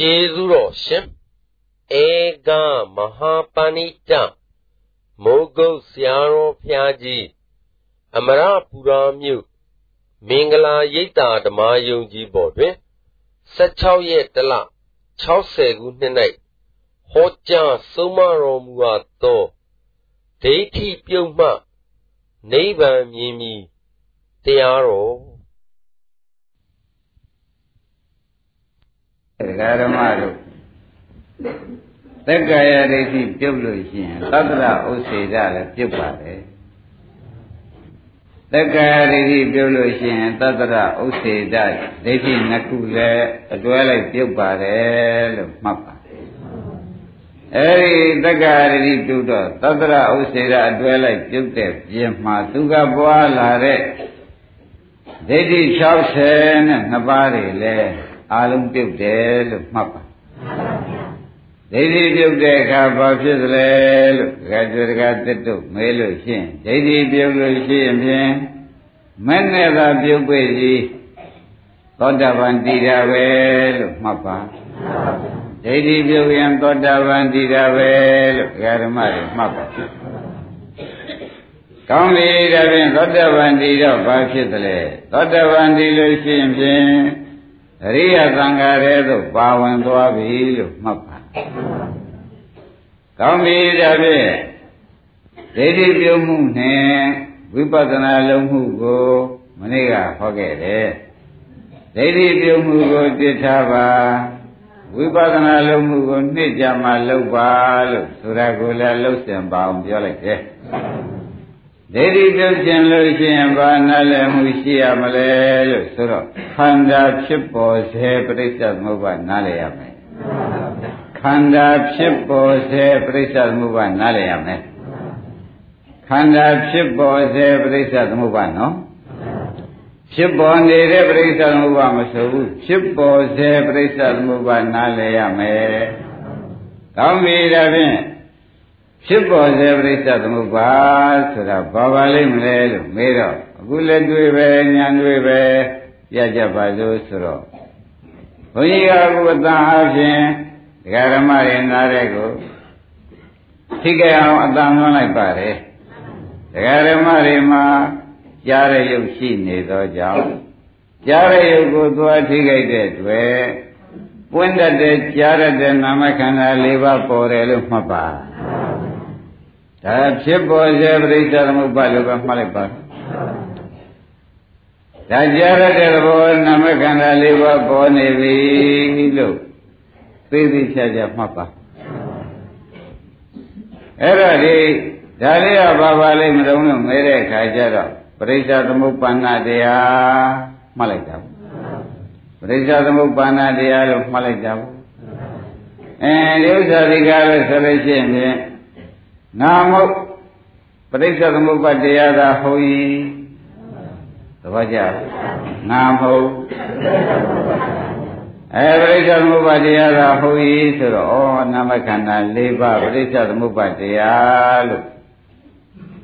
ကျေးဇူးတော်ရှင်ဧကမဟာပဏိတမိုးကုတ်ဆရာတော်ဖျားကြီးအမရပူရာမြို့မင်္ဂလာရိပ်သာဓမ္မယုံကြည်ပေါ်တွင်16ရက်တလ60ခုနှစ်၌ဟောကြားဆုံးမတော်မူအပ်သောဒိဋ္ဌိပြုတ်မှနိဗ္ဗာန်မြင်မည်တရားတော် ဒကာဓမ္မတို့သက္ကာယဒိဋ္ဌိပြုတ်လို့ရှိရင်သတ္တရဥစ္စေဒလည်းပြုတ်ပါတယ်သက္ကာယဒိဋ္ဌိပြုတ်လို့ရှိရင်သတ္တရဥစ္စေဒဒိဋ္ဌိနှစ်ခုလည်းအတွဲလိုက်ပြုတ်ပါတယ်လို့မှတ်ပါအဲဒီသက္ကာရတိပြုတော့သတ္တရဥစေရအတွဲလိုက်ပြုတ်တဲ့ပြင်မှာသူကပွားလာတဲ့ဒိဋ္ဌိ60နဲ့နှစ်ပါးတွေလည်း အာလုံးပြုတ်တယ်လို့မှတ်ပါဒိဋ္ဌိပြုတ်တဲ့အခါဘာဖြစ်သလဲလို့ဒကာကျွဒကာတစ်တို့မေးလို့ရှိရင်ဒိဋ္ဌိပြုတ်လို့ရှိရင်ဖြင့်မဲ့နဲ့သာပြုတ်ပြီစီသောတာပန်တည်တာပဲလို့မှတ်ပါဒိဋ္ဌိပြုတ်ရင်သောတာပန်တည်တာပဲလို့ဒကာဓမ္မတွေမှတ်ပါကောင်းပြီဒါဖြင့်သောတာပန်တည်တော့ဘာဖြစ်သလဲသောတာပန်တည်လို့ရှိရင်ဖြင့် အရိယသံဃာရဲ့သို့ပါဝင်သွားပြီလို့မှတ်ပါကောင်းပြီဒါဖြင့်ဒိဋ္ဌိပြုမှုနဲ့ဝိပဿနာလုံးမှုကိုမနေ့ကဟောခဲ့တယ်ဒိဋ္ဌိပြုမှုကိုတည်ထားပါဝိပဿနာလုံးမှုကိုနှစ်ကြမှာလုပ်ပါလို့ဆိုတာကိုလည်းလှုပ်ရှင်ပါအောင်ပြောလိုက်တယ် ဒိဋ္ဌိပြုတ်ခြင်းလို့ရှိရင်ဘာနာလည်မှုရှိရမလဲလို့ဆိုတော့ခန္ဓာဖြစ်ပေါ်စေပြိဿသမုပ္ပါနားလည်ရမယ်ခန္ဓာဖြစ်ပေါ်စေပြိဿသမုပ္ပါနားလည်ရမယ်ခန္ဓာဖြစ်ပေါ်စေပြိဿသမုပ္ပါနော်ဖြစ်ပေါ်နေတဲ့ပြိဿသမုပ္ပါမဆိုဘူးဖြစ်ပေါ်စေပြိဿသမုပ္ပါနားလည်ရမယ်ကောင်းပြီဒါဖြင့် ဖြစ်ပေါ်စေပြိဿသမုပ္ပါဆိုတာဘာပါလိမ့်မလဲလို့မေးတော့အခုလည်းတွေ့ပဲညာတွေ့ပဲပြကြပါလို့ဆိုတော့ဘုန်းကြီးကအခုအတန်အဖြစ်ဒကာဓမ္မတွေနားတဲ့ကိုထိကြအောင်အတန်လွှမ်းလိုက်ပါတယ်ဒကာဓမ္မတွေမှာကြားတဲ့ရုပ်ရှိနေသောကြောင့်ကြားတဲ့ရုပ်ကိုသွားထိခိုက်တဲ့တွေ့ပွင့်တတ်တဲ့ကြားရတဲ့နာမခန္ဓာ၄ပါးပေါ်တယ်လို့မှတ်ပါ ဒါဖြစ်ပေါ်စေပရိစ္ဆေသမုပ္ပါလို့ပဲမှတ်လိုက်ပါဒါကြားရတဲ့သဘောနာမခန္ဓာ၄ပါးပေါ်နေပြီလို့သိသိချာချာမှတ်ပါအဲ့တော့ဒီဒါလေးကဘာပါလိမ့်မလို့မဲတဲ့ခါကျတော့ပရိစ္ဆေသမုပ္ပန္နတရားမှတ်လိုက်တာပရိစ္ဆေသမုပ္ပန္နတရားလို့မှတ်လိုက်တာအဲဒီဥစ္စာဒီကားလို့ဆိုလို့ရှိရင် နာမုတ်ပရိစ္ဆေသမုပ္ပါတရားသာဟုတ်၏သဘောကျနာမုတ်အဲပရိစ္ဆေသမုပ္ပါတရားသာဟုတ်၏ဆိုတော့ဩနာမခန္ဓာ၄ပါးပရိစ္ဆေသမုပ္ပါတရားလို့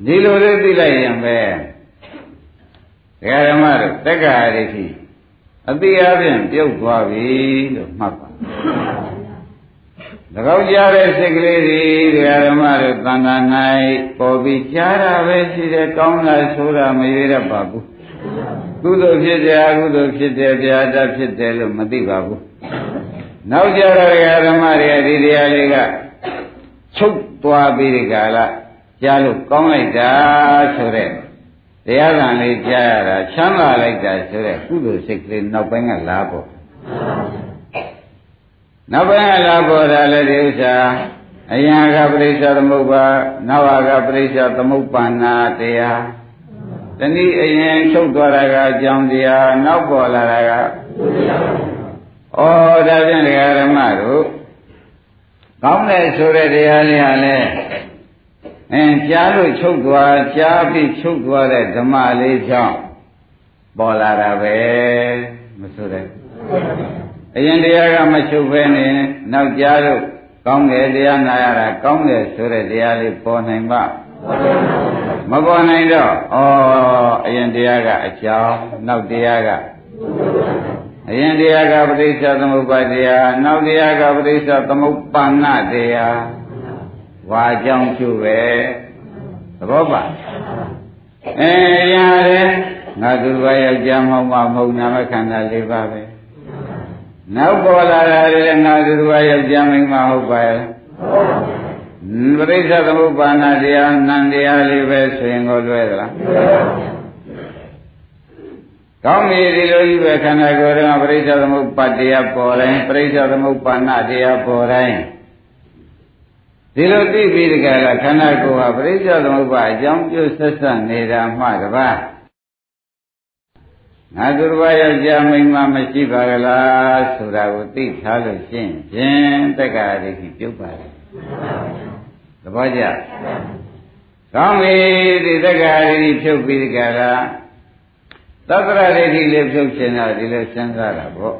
ဒီလိုလေးသိလိုက်ရင်ပဲဒကာဓမ္မတို့တက္ကရာဒိဋ္ဌိအတိအပြင်ပြုတ်သွားပြီလို့မှတ်ပါ၎ င်းကြားတဲ့စိတ်ကလေးတွေဒကာဓမ္မတို့သံဃာ၌ပေါ်ပြီးကြားတာပဲရှိတယ်ကောင်းတာဆိုတာမရွေးတတ်ပါဘူးကုသိုလ်ဖြစ်တယ်အကုသိုလ်ဖြစ်တယ်ဗျာတတ်ဖြစ်တယ်လို့မသိပါဘူးနောက်ကြတော့ဒကာဓမ္မတွေဒီတရားလေးကချုပ်သွားပြီးဒီကလာကြားလို့ကောင်းလိုက်တာဆိုတဲ့တရားခံလေးကြားရတာချမ်းသာလိုက်တာဆိုတဲ့ကုသိုလ်စိတ်ကလေးနောက်ပိုင်းကလာပေါ့နော က်ပိုင်းကလာပေါ်တာလည်းဒီဥစ္စာအယံကပရိစ္ဆသမုပ္ပါနောကပရိစ္ဆသမုပ္ပန္နာတရားတနည်းအရင်ချုပ်သွားတာကအကြောင်းတရားနောက်ပေါ်လာတာကဩဒါဖြင့်ဓမ္မတို့ကောင်းတယ်ဆိုတဲ့တရားလေးဟာလည်းအင်းကြားလို့ချုပ်သွားကြားပြီးချုပ်သွားတဲ့ဓမ္မလေးကြောင့်ပေါ်လာတာပဲမဆိုတဲ့ အရင်တရားကမချုပ်ဘဲနဲ့နောက်ကြားလို့ကောင်းတယ်တရားနာရတာကောင်းတယ်ဆိုတဲ့တရားလေးပေါ်နိုင်ပါမပေါ်နိုင်တော့ဩအရင်တရားကအကြောင်းနောက်တရားကအရင်တရားကပဋိစ္စသမုပ္ပါတရားနောက်တရားကပဋိစ္စသမုပ္ပန္နတရားဝါကြောင့်ကျုပဲသဘောပါအဲရတယ်ငါသူဘာယောက်ျားမဟုတ်မမဟုတ်နာမခန္ဓာ၄ပါးပဲ နောက်ပေါ်လာတာလည်းငါသူဘာယောက်ျားမိန်းမဟုတ်ပါရဲ့ပရိစ္ဆေသမုပ္ပါဏတရားနန္တရားလေးပဲဆိုရင်ကိုလွဲသလားကောင်းပြီဒီလိုကြီးပဲခန္ဓာကိုယ်ကပရိစ္ဆေသမုပ္ပါတရားပေါ်တိုင်းပရိစ္ဆေသမုပ္ပါဏတရားပေါ်တိုင်းဒီလိုသိပြီးတကယ်လားခန္ဓာကိုယ်ဟာပရိစ္ဆေသမုပ္ပါအကြောင်းပြုဆက်ဆက်နေတာမှတပါး ငါသူတစ်ပါးယောက်ျားမိန်းမမရှိပါကလားဆိုတာကိုသိထားလို့ရှင်းဖြင့်တက္ကရာဒိဋ္ဌိပြုတ်ပါလေသဘောကျကောင်းပြီဒီတက္ကရာဒိဋ္ဌိဖြုတ်ပြီးတကယ်လားသတ္တရဒိဋ္ဌိလေးဖြုတ်ခြင်းတော့ဒီလိုစဉ်းစားတာပေါ့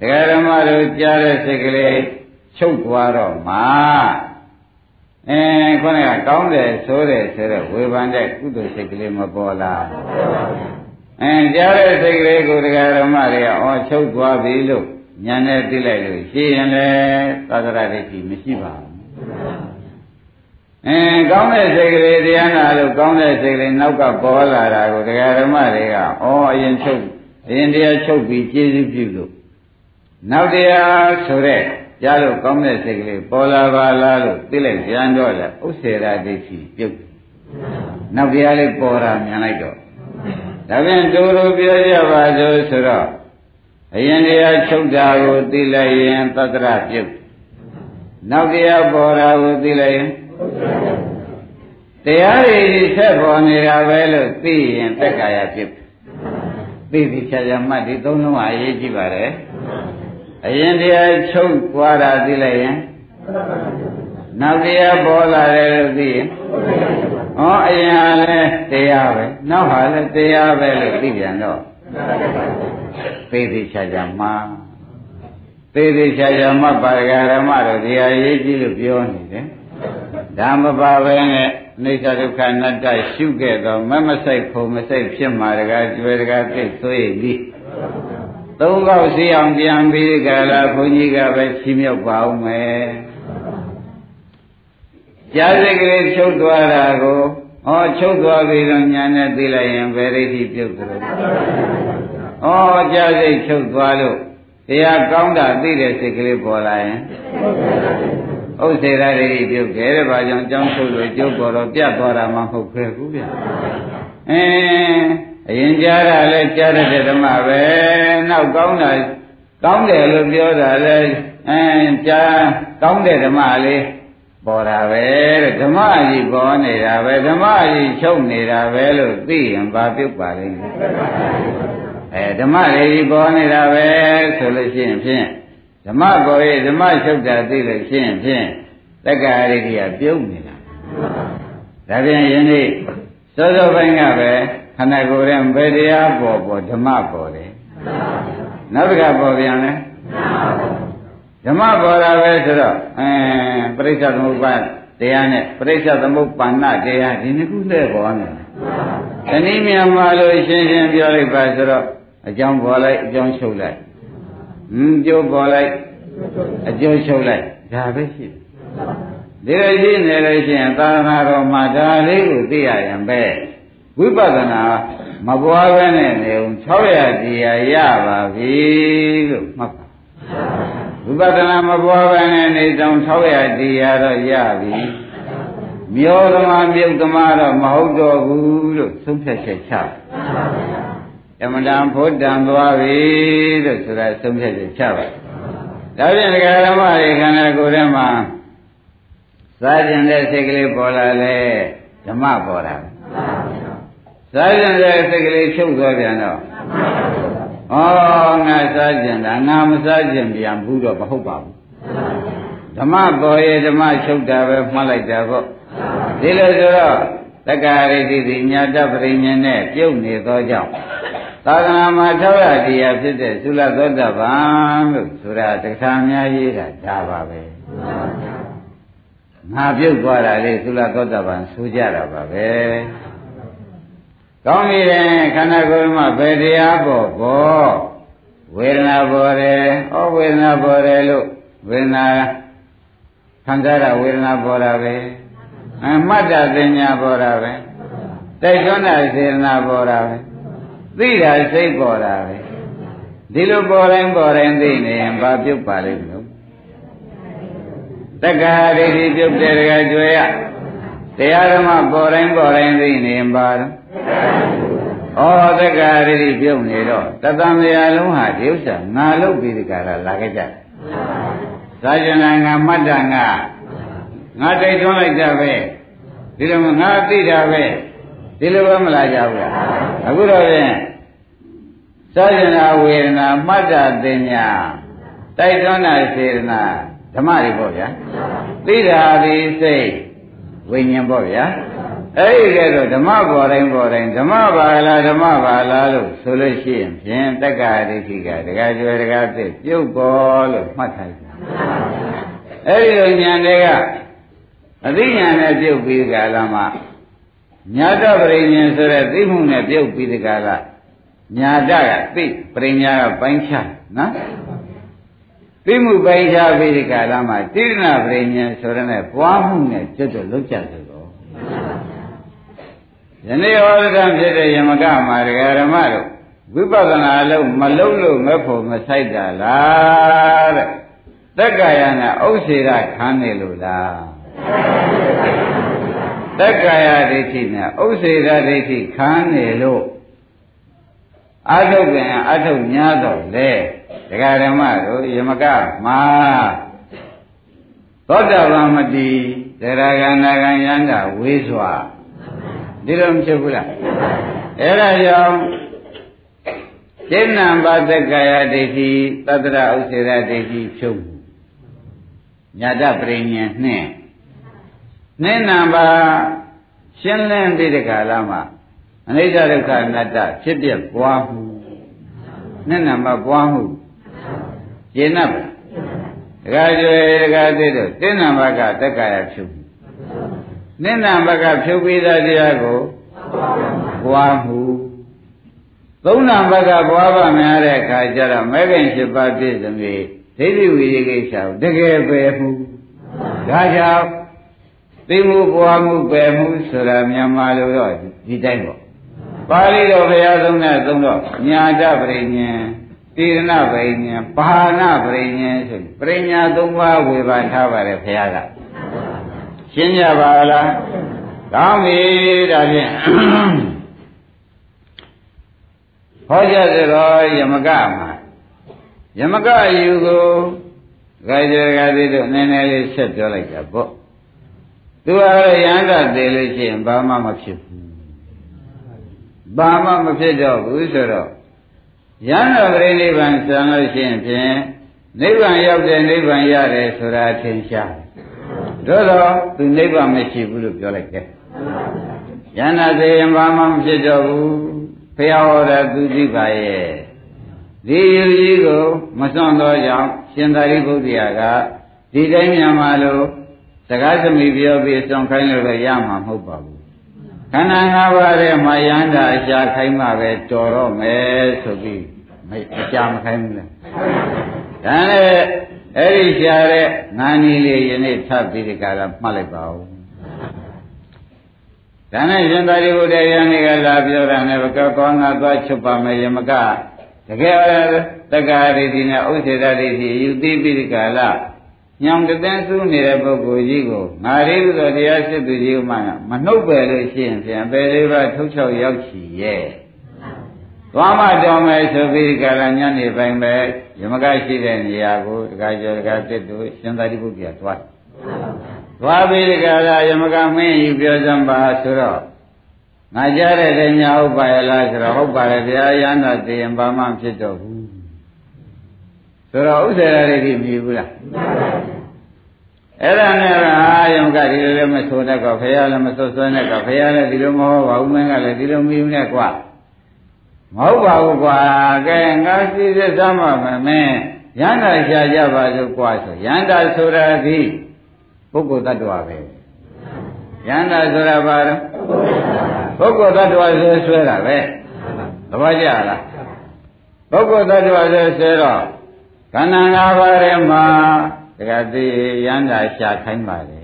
ဒကာဓမ္မတို့ကြားတဲ့စိတ်ကလေးချုပ်သွားတော့မှအဲခေါင်းကကောင်းတယ်ဆိုတယ်ဆိုတော့ဝေဖန်တဲ့ကုသိုလ်စိတ်ကလေးမပေါ်လား အဲကြားတဲ့စိတ်ကလေးကိုတရားဓမ္မတွေကအော်ချုပ်သွားပြီလို့ညာနဲ့သိလိုက်လို့ရှိရင်လေသာသရဒိဋ္ဌိမရှိပါဘူးအဲကောင်းတဲ့စိတ်ကလေးတရားနာလို့ကောင်းတဲ့စိတ်ကလေးနောက်ကပေါ်လာတာကိုတရားဓမ္မတွေကဩအရင်ချုပ်အရင်တရားချုပ်ပြီးကျေးဇူးပြုလို့နောက်တရားဆိုတဲ့ကြားလို့ကောင်းတဲ့စိတ်ကလေးပေါ်လာပါလားလို့သိလိုက်ပြန်တော့လေဥစ္စေရာဒိဋ္ဌိပြုတ်နောက်တရားလေးပေါ်တာမြင်လိုက်တော့ ဒါပြန်တူတူပြောကြပါစို့ဆိုတော့အရင်တရားချုပ်တာကိုသိလိုက်ရင်သတ္တရပြုတ်နောက်တရားပေါ်တာကိုသိလိုက်ရင်တရားတွေဆက်ပေါ်နေတာပဲလို့သိရင်တက္ကာယပြုတ်သိသိချာချာမှတ်ဒီသုံးလုံးဟာအရေးကြီးပါတယ်အရင်တရားချုပ်သွားတာသိလိုက်ရင် နောက်တရားပေါ်လာတယ်လို့သိရင်ဩအရင်ဟာလည်းတရားပဲနောက်ဟာလည်းတရားပဲလို့သိပြန်တော့သိသိချာချာမှသိသိချာချာမှပါရဂရမတို့တရားရေးကြည့်လို့ပြောနေတယ်ဒါမပါပဲနဲ့အိဋ္ဌဒုက္ခအနတ္တရှုခဲ့တော့မမဆိုင်ဖုံမဆိုင်ဖြစ်မှာတကားကျွဲတကားသိဆိုရည်ပြီးသုံးခေါက်စီအောင်ပြန်ပြီးကြလားဘုန်းကြီးကပဲချီးမြှောက်ပါအောင်မယ် ကြားစိတ်ကလေးချုပ်သွားတာကိုဟောချုပ်သွားပြီတော့ညာနဲ့သိလိုက်ရင်ဘယ်ဒိဋ္ဌိပြုတ်သလဲဩကြားစိတ်ချုပ်သွားလို့တရားကောင်းတာသိတဲ့စိတ်ကလေးပေါ်လာရင်ဥစ္စေရဒိဋ္ဌိပြုတ်တယ်တဲ့ဘာကြောင့်ကြောင်းချုပ်လို့ကျုပ်ပေါ်တော့ပြတ်သွားတာမှမဟုတ်ခဲ့ဘူးဗျအင်းအရင်ကြားတာလဲကြားတဲ့ဓမ္မပဲနောက်ကောင်းတာကောင်းတယ်လို့ပြောတာလဲအင်းကြားကောင်းတဲ့ဓမ္မလေး ပေါ်တာပဲတဲ့ဓမ္မကြီးပေါ်နေတာပဲဓမ္မကြီးချုပ်နေတာပဲလို့သိရင်ဘာပြုတ်ပါလိမ့်မယ်အဲဓမ္မကြီးပေါ်နေတာပဲဆိုလို့ရှိရင်ဖြင့်ဓမ္မပေါ်ရေးဓမ္မချုပ်တာသိလို့ရှိရင်ဖြင့်တက္ကရာရိကပြုံးနေတာဒါပြန်ယနေ့စောစောပိုင်းကပဲခန္ဓာကိုယ်ရဲ့ဘယ်တရားပေါ်ပေါ်ဓမ္မပေါ်တယ်နောက်တစ်ခါပေါ်ပြန်လဲ ဓမ္မပေါ်တာပဲဆိုတော့အဲပရိစ္ဆေသမုပ္ပါတရားနဲ့ပရိစ္ဆေသမုပ္ပါဏတရားဒီနှစ်ခုနဲ့ပေါ်နေတယ်။တနည်းမြန်မာလို့ရှင်းရှင်းပြောလိုက်ပါဆိုတော့အကြောင်းပေါ်လိုက်အကြောင်းချုပ်လိုက်။ဟင်းကျိုးပေါ်လိုက်အကျိုးချုပ်လိုက်ဒါပဲရှိတယ်။ဒီလိုရှိနေလို့ရှိရင်သာသနာတော်မှာဒါလေးကိုသိရရင်ပဲဝိပဿနာမပွားဘဲနဲ့နေုံ600တရားရပါပြီလို့မှတ်ပါ ဝိပဿနာမပွားဘဲနဲ့နေဆောင်600တရားတော့ရပြီမျောသမားမြုပ်သမားတော့မဟုတ်တော့ဘူးလို့သုံးဖြတ်ချက်ချအမတန်ဘုဒ္ဓံသွားပြီလို့ဆိုတာသုံးဖြတ်ချက်ချပါဒါဖြင့်ဒကာဓမ္မတွေခန္ဓာကိုယ်ထဲမှာစားကျင်တဲ့စိတ်ကလေးပေါ်လာလဲဓမ္မပေါ်တာစားကျင်တဲ့စိတ်ကလေးချုပ်သွားပြန်တော့ ဩငါစားကျင်တာငါမစားကျင်ပြန်ဘူးတော့မဟုတ်ပါဘူးဓမ္မပေါ်ရဲ့ဓမ္မချုပ်တာပဲမှတ်လိုက်တာပေါ့ဒီလိုဆိုတော့တက္ကရာရိတိတိညာတပရိညာနဲ့ပြုတ်နေသောကြောင့်သာသနာမှာထောက်ရတရားဖြစ်တဲ့သုလသောတပန်လို့ဆိုတာတခါများရေးတာဒါပါပဲငါပြုတ်သွားတာလေသုလသောတပန်ဆိုကြတာပါပဲ ကောင်းပြီလေခန္ဓာကိုယ်မှာဘယ်တရားပေါ်ပေါ်ဝေဒနာပေါ်တယ်ဩဝေဒနာပေါ်တယ်လို့ဝေဒနာခံစားတာဝေဒနာပေါ်တာပဲအမှတ်တာပညာပေါ်တာပဲတိုက်တွန်းတာစေတနာပေါ်တာပဲသိတာစိတ်ပေါ်တာပဲဒီလိုပေါ်တိုင်းပေါ်တိုင်းသိနေရင်ဘာပြုတ်ပါလိမ့်မလို့တက္ကဟာဒိဋ္ဌိပြုတ်တယ်တကကြွယ်ရ တရားဓမ္မပေါ်တိုင်းပေါ်တိုင်းသိနေရင်ဘာတော့ဩတက္ကဟာဒိဋ္ဌိပြုတ်နေတော့တသံတရားလုံးဟာဒီဥစ္စာငါလုပ်ပြီးဒီကရလာခဲ့ကြတယ်သာကျင်ငါမှတ်တာငါငါတိုက်တွန်းလိုက်တာပဲဒီလိုငါသိတာပဲဒီလိုပဲမလာကြဘူးလားအခုတော့ဖြင့်သာကျနာဝေဒနာမှတ်တာတင်ညာတိုက်တွန်းတာစေတနာဓမ္မတွေပေါ့ဗျာသိတာဒီစိတ် ဝိညာဉ်ပေါ့ဗျာအဲ့ဒီကဲတော့ဓမ္မပေါ်တိုင်းပေါ်တိုင်းဓမ္မပါလားဓမ္မပါလားလို့ဆိုလို့ရှိရင်ဖြင့်တက္ကရာဒိဋ္ဌိကဒကာကျွယ်ဒကာသိပြုတ်ပေါ်လို့မှတ်ထားတယ်အဲ့ဒီလိုဉာဏ်တွေကအသိဉာဏ်နဲ့ပြုတ်ပြီးကာလမှာညာတပရိညာဆိုတဲ့သိမှုနဲ့ပြုတ်ပြီးဒီကာလညာတကသိပရိညာကပိုင်းခြားနော် သိမှုပိုင်းခြားပြီးဒီကာလမှာတိရဏပရိညာဆိုတဲ့နဲ့ပွားမှုနဲ့ကျွတ်ကျွတ်လုံးကြဆိုတော့ယနေ့ဟောတဲ့ဖြစ်တဲ့ယမကမှာဒကာဓမ္မတို့ဝိပဿနာလုံးမလုံးလို့မဖို့မဆိုင်တာလားတဲ့တက္ကရာနဲ့ဥစ္စေရခံနေလို့လားတက္ကရာဒိဋ္ဌိနဲ့ဥစ္စေရဒိဋ္ဌိခံနေလို့အထုတ်ပြန်အထုတ်များတော့လေ ဒကာဓမ္မတို့ယမကမှာသောတာပန်မတိတရားကနာကံယန္တာဝေးစွာဒီလိုမဖြစ်ဘူးလားအဲ့ဒါကြောင့်စိဏံပါတက္ကရာဒိဋ္ဌိသတ္တရဥစ္စေရဒိဋ္ဌိဖြုတ်ညာတပရိညာနှင့်နိဏံပါရှင်းလင်းပြီးတဲ့ကာလမှာအနိစ္စဒုက္ခအနတ္တဖြစ်ပြပွားမှုနိဏံပါပွားမှု ရှင်း납ပါဒကာကျွေဒကာသိတို့တိဏံဘကတက္ကရာဖြုတ်မှုနိဏံဘကဖြုတ်ပြီးသားတရားကိုပွားမှုသုံးနံဘကပွားပါများတဲ့အခါကျတော့မဲခင်၈ပါးပြည့်စုံပြီဒိဋ္ဌိဝိရိကိစ္စကိုတကယ်ပယ်မှုဒါကြောင့်သိမှုပွားမှုပယ်မှုဆိုတာမြန်မာလိုတော့ဒီတိုင်းပေါ့ပါဠိတော်ဘုရားသုံးတဲ့သုံးတော့ညာတပရိညာ တိရဏပရိညာဘာနာပရိညာဆိုပရိညာသုံးပါးဝေဘာထားပါတယ်ဘုရားကရှင်းကြပါလားကောင်းပြီဒါဖြင့်ဟောကြသရောယမကမှာယမကယူကိုဂိုင်းကြကတိတို့နည်းနည်းလေးဆက်ပြောလိုက်တာပေါ့သူကလည်းရဟန္တာသေးလို့ရှိရင်ဘာမှမဖြစ်ဘူးဘာမှမဖြစ်တော့ဘူးဆိုတော့ ရဟန္တာပရိနိဗ္ဗာန်ဆံလို့ရှိရင်ဖြင့်နိဗ္ဗာန်ရောက်တဲ့နိဗ္ဗာန်ရတယ်ဆိုတာထင်ရှားသို့တော့သူနိဗ္ဗာန်မရှိဘူးလို့ပြောလိုက်တယ်ရဟန္တာသေးရင်ဘာမှမဖြစ်တော့ဘူးဖះဟောတာသူသိပါရဲ့ဒီယူကြီးကိုမစွန့်တော့ကြောင့်ရှင်သာရိပုတ္တရာကဒီတိုင်းမြန်မာလိုစကားသမီးပြောပြီးစွန့်ခိုင်းလို့လည်းရမှာမဟုတ်ပါဘူး ခန္ဓာ၅ပါးထဲမှာယန္တာအရှာခိုင်းမှပဲတော်တော့မယ်ဆိုပြီးမအရှာမခိုင်းဘူးလားဒါနဲ့အဲ့ဒီရှာတဲ့ငါးနည်းလေးယနေ့ထပ်ပြီးဒီကလာမှတ်လိုက်ပါဦးဒါနဲ့ရှင်သာရိပုတ္တရာနေကလာပြောတာနဲ့ဘကကောငါသွားချုပ်ပါမယ်ယမကတကယ်တက္ကရာဒိဋ္ဌိနဲ့ဥစ္စေတဒိဋ္ဌိယူသိပြီးဒီကလာ ညောင်တသင်းစုနေတဲ့ပုဂ္ဂိုလ်ကြီးကိုငါရိဟုသောတရားစစ်သူကြီးမှမနှုတ်ပယ်လို့ရှိရင်ပြန်ပေလေးပါထုတ်ချောက်ရောက်ချီရဲ့သွားမတော်မယ်ဆိုပြီးဒီကလာညနေပိုင်းပဲယမကရှိတဲ့နေရာကိုတခါကျော်တခါတစ်တို့ရှင်သာရိပုတ္တရာသွားသွားပြီးဒီကလာယမကမင်းယူပြောစမ်းပါဆိုတော့ငါကြားတဲ့တညာဟုတ်ပါရဲ့လားဆိုတော့ဟုတ်ပါတယ်ဗျာရဟန္တာသိရင်ဘာမှဖြစ်တော့ဘူး ဆိုတော့ဥစ္စေရရိတိမြည်ဘူးလားအဲ့ဒါနဲ့အာယုံကဒီလိုလည်းမဆိုတတ်ကောဖရာလည်းမဆွဆွဲနဲ့ကောဖရာလည်းဒီလိုမဟုတ်ပါဘူးမင်းကလည်းဒီလိုမြည်ဘူးနဲ့ကွာမဟုတ်ပါဘူးကွာကဲငါစီစစ်သမ်းပါမယ်မင်းရန္တာရှားကြပါစို့ကွာဆိုရန္တာဆိုတာဒီပုဂ္ဂိုလ်တ attva ပဲရန္တာဆိုတာဘာလဲပုဂ္ဂိုလ်တ attva ဆွဲဆွဲတာပဲသဘောကျလားပုဂ္ဂိုလ်သတ္တဝါဆိုဆိုတော့ ခန္ဓာ၅ပါးထဲမှာတခါသိရန္တာရှာခိုင်းပါလေ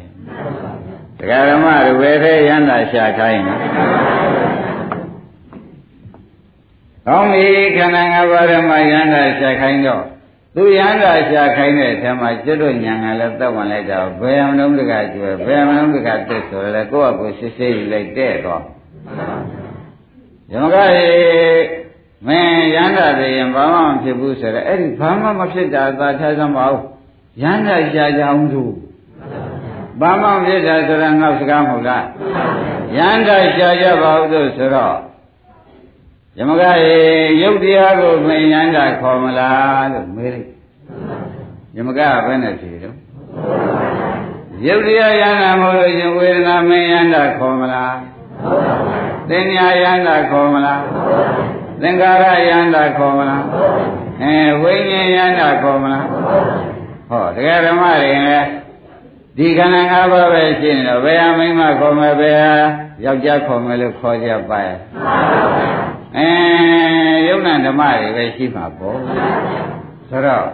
ဒကာဓမ္မတွေဘယ်ထဲရန္တာရှာခိုင်းလဲကောင်းပြီခန္ဓာ၅ပါးထဲမှာရန္တာရှာခိုင်းတော့သူရန္တာရှာခိုင်းတဲ့အထက်မှာကျွတ်တို့ညာငါလည်းသက်ဝင်လိုက်တော့ဘယ်အမလုံးတကကျွယ်ဘယ်အမလုံးတကတက်ဆိုလဲကိုယ့်အကိုစစ်စစ်ယူလိုက်တဲ့တော့ယမကရေ မင်းရန္တာတွေရင်ဘာမှမဖြစ်ဘူးဆိုတော့အဲ့ဒီဘာမှမဖြစ်တာသာထားစမ်းပါဦးရန္တာရှာကြအောင်သူဘာမှမဖြစ်တာဆိုတာငေါ့စကားမဟုတ်လားရန္တာရှာကြပါဦးလို့ဆိုတော့ယမကရေယုတ်တရားကိုမင်းရန္တာခေါ်မလားလို့မေးလိုက်ယမကဘယ်နဲ့ဖြေတော့ယုတ်တရားယန္တာမဟုတ်လို့ရှင်ဝေဒနာမင်းယန္တာခေါ်မလားသင်ညာယန္တာခေါ်မလား သင်္ခါရယန္တာခေါ်မလားအဲဝိညာဉ်ယန္တာခေါ်မလားဟောတရားဓမ္မတွေလည်းဒီခန္ဓာ၅ပါးပဲရှိနေတော့ဘယ်ဟာမိမခေါ်မယ်ဘယ်ဟာယောက်ျားခေါ်မယ်လို့ခေါ်ကြပါရဲ့အဲယုံနာဓမ္မတွေပဲရှိမှာပေါ့ဆိုတော့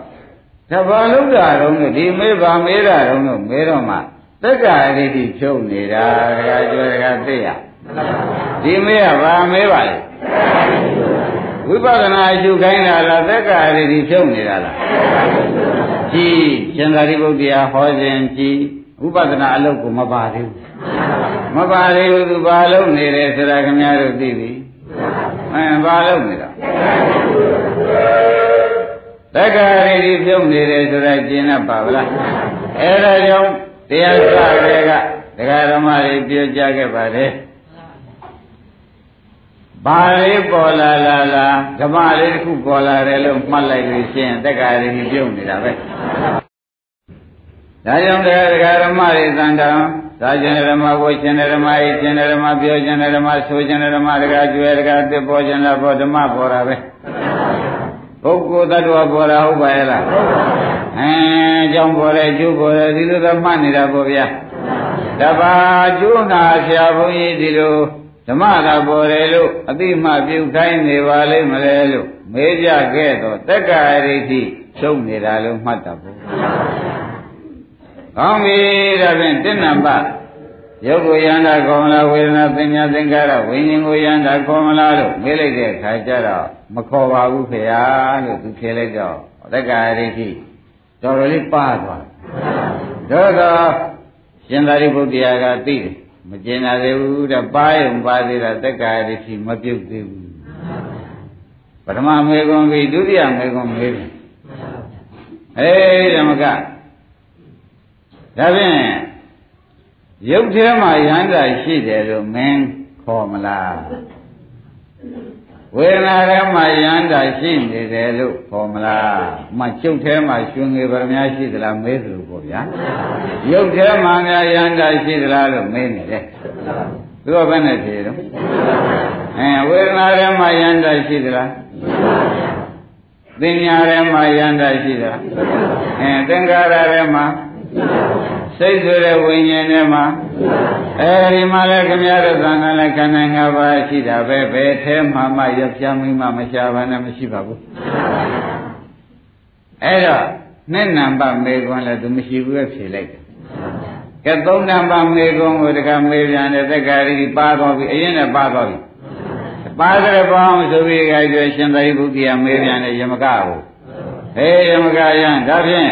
တဘာလုံးတာတော့ဒီမေးပါမေးတာတော့မေးတော့မှတက္ကအရိတိဖြုတ်နေတာဒကာကျွဲဒကာသိရဒီမေးကဘာမေးပါလဲ ဝိပဿနာအရှုခိုင်းတာလားတက္ကအရိတိဖြုတ်နေတာလားကြည်ရှင်သာရိပုတ္တရာဟောခြင်းကြည်ဝိပဿနာအလုပ်ကိုမပါသေးဘူးမပါသေးဘူးသူဘာလုပ်နေတယ်ဆိုတာခင်ဗျားတို့သိပြီအဲဘာလုပ်နေတာတက္ကရာရီပြုံးနေတယ်ဆိုတာကျင်납ပါဗလားအဲဒါကြောင့်တရားစတဲ့ကဒကာဓမ္မတွေပြောကြခဲ့ပါတယ် ဘာလေးပေါ်လာလာလာဓမ္မလေးတစ်ခုပေါ်လာတယ်လို့မှတ်လိုက်လို့ရှိရင်တက္ကရာရီပြုံးနေတာပဲဒါကြောင့်တရားဒကာဓမ္မတွေသံတံသာကျင်ဓမ္မဝိကျင်ဓမ္မဤကျင်ဓမ္မပြောကျင်ဓမ္မဆိုကျင်ဓမ္မဒကာကျွဲဒကာတစ်ပေါ်ကျင်လာပေါ်ဓမ္မပေါ်တာပဲပုဂ္ဂိုလ်တ attva ပေါ်တာဟုတ်ပါရဲ့လားအဲအကြောင်းပေါ်တယ်ကျိုးပေါ်တယ်ဒီလိုတော့မှတ်နေတာပေါ့ဗျာတပါကျိုးနာဆရာဘုန်းကြီးဒီလို ဓမ္မသာပေါ်တယ်လို့အတိမပြုခိုင်းနေပါလိမ့်မလဲလို့မေးကြခဲ့တော့တက္ကရာရိတိရှုံနေတာလို့မှတ်တာပေါ့ကောင်းပြီဒါဖြင့်တဏ္ဏပယုတ်ကိုယန္တာခေါ်မလားဝေဒနာသင်ညာသင်္ကာရဝိညာဉ်ကိုယန္တာခေါ်မလားလို့မေးလိုက်တဲ့အခါကျတော့မခေါ်ပါဘူးဖေဟာလို့သူဖြေလိုက်တော့တက္ကရာရိတိတော်တော်လေးပါသွားတယ်တော့ရှင်သာရိပုတ္တရာကသိတယ် မကျင်နာသေးဘူးတဲ့ပါရင်ပါသေးတာတက္ကရာရိတိမပြုတ်သေးဘူးပထမမေကွန်ပြီးဒုတိယမေကွန်မေးတယ်အေးဓမ္မကဒါဖြင့်ရုပ်ထဲမှာယန္တာရှိတယ်လို့မင်းခေါ်မလားဝေဒနာထဲမှာယန္တာရှိနေတယ်လို့ခေါ်မလားမကျုပ်ထဲမှာရှင်ငယ်ဗရမများရှိသလားမေးသလို ပေါ့ဗျာရုပ်ထဲမှာများယန္တာရှိသလားလို့မေးနေတယ်သူကဘယ်နဲ့ဖြေတော့အဲဝေဒနာထဲမှာယန္တာရှိသလားသင်ညာထဲမှာယန္တာရှိသလားအဲသင်္ခါရထဲမှာစိတ်ဆိုတဲ့ဝိညာဉ်ထဲမှာအဲဒီမှာလည်းခမရတဲ့သံဃာလည်းခန္ဓာ၅ပါးရှိတာပဲဘယ်ထဲမှာမှရပြမိမှမရှာပါနဲ့မရှိပါဘူးအဲ့တော့ နှစ်နံပါတ်မေခွန်းလည်းသူမရှိဘူးပဲဖြေလိုက်တယ်ကဲသုံးနံပါတ်မေခွန်းကိုတကမေပြန်တဲ့သက္ကာရီပါသွားပြီအရင်နဲ့ပါသွားပြီပါကြရပေါင်းဆိုပြီးကြွယ်ရှင်သာရိပုတ္တရာမေပြန်တဲ့ယမကကိုဟေးယမကယံဒါဖြင့်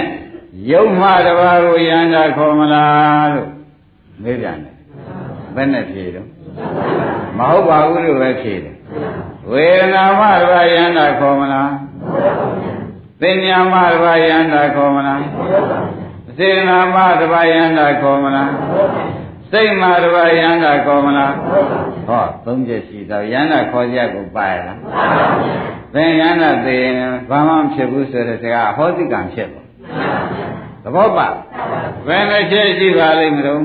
ယုံမှတပါးကိုယန္တာခေါ်မလားလို့မေးပြန်တယ်ဘယ်နဲ့ဖြေတော့မဟုတ်ပါဘူးလို့ပဲဖြေတယ်ဝေဒနာမှတပါးယန္တာခေါ်မလား သင်ညာမှတပါးယန္တာခေါ်မလားစေနာမှတပါးယန္တာခေါ်မလားစိတ်မှတပါးယန္တာခေါ်မလားဟောသုံးချက်ရှိတော့ယန္တာခေါ်ကြကိုပါရလားသင်ယန္တာသိရင်ဘာမှမဖြစ်ဘူးဆိုတဲ့စကားဟောတိကံဖြစ်ပါ သဘောပါဘယ်နှချက်ရှိပါလိမ့်မလို့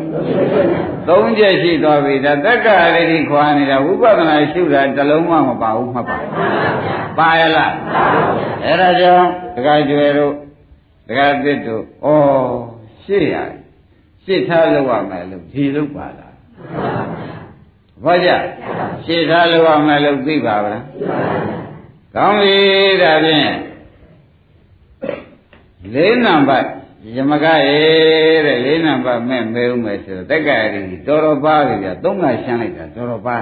သုံးချက်ရှိသွားပြီဒါတက္ကရာတိခွာနေတာဝိပဿနာရှုတာတစ်လုံးမှမပါဘူးမှတ်ပါပါရလားအဲ့ဒါကြောင့်ဒကာကျွယ်တို့ဒကာသစ်တို့ဩရှေ့ရရှေ့ထားလို့ရမယ်လို့ဒီလို့ပါလားဘာကြရှေ့ထားလို့ရမယ်လို့သိပါဗလားကောင်းပြီဒါဖြင့်လေးနံပါတ် ယမကရေတဲ့လေးနံပါတ်မဲ့မဲဦးမယ်ဆိုတော့တက္ကရာကြီးတော်တော်ပါပြီဗျာသုံးကရှင်းလိုက်တာတော်တော်ပါ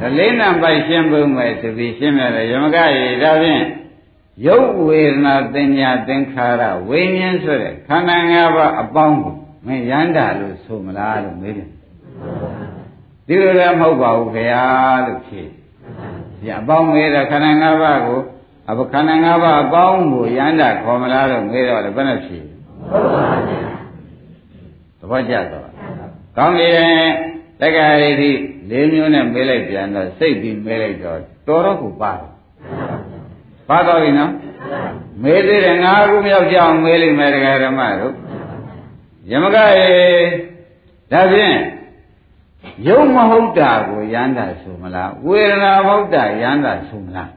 ဒါလေးနံပါတ်ရှင်းဖို့မယ်ဆိုပြီးရှင်းရတယ်ယမကရေဒါဖြင့်ရုပ်ဝေဒနာသင်ညာသင်္ခါရဝိညာဉ်ဆိုတဲ့ခန္ဓာ၅ပါးအပေါင်းကိုမင်းရန်တာလို့ဆိုမလားလို့မေးတယ်ဒီလိုလည်းမဟုတ်ပါဘူးခင်ဗျာလို့ဖြေဒီအပေါင်းမေးတဲ့ခန္ဓာ၅ပါးကိုအဘခန္ဓာ၅ပါးအပေါင်းကိုရန်တာခေါ်မလားလို့မေးတော့လည်းဘယ်နဲ့ဖြေ သဘောကျတော့ကောင်းပြီတက္ကရာရိတိ၄မျိုးနဲ့မေးလိုက်ပြန်တော့စိတ်ပြီးမေးလိုက်တော့တော်တော့ကိုပါတယ်ပါတော့ပြီနော်မေးသေးတယ်ငါးခုမြောက်ကြအောင်မေးလိမ့်မယ်တရားဓမ္မတို့ယမကရေဒါဖြင့်ယုံမဟုတ်တာကိုယန္တာဆိုမလားဝေဒနာမဟုတ်တာယန္တာဆိုမလား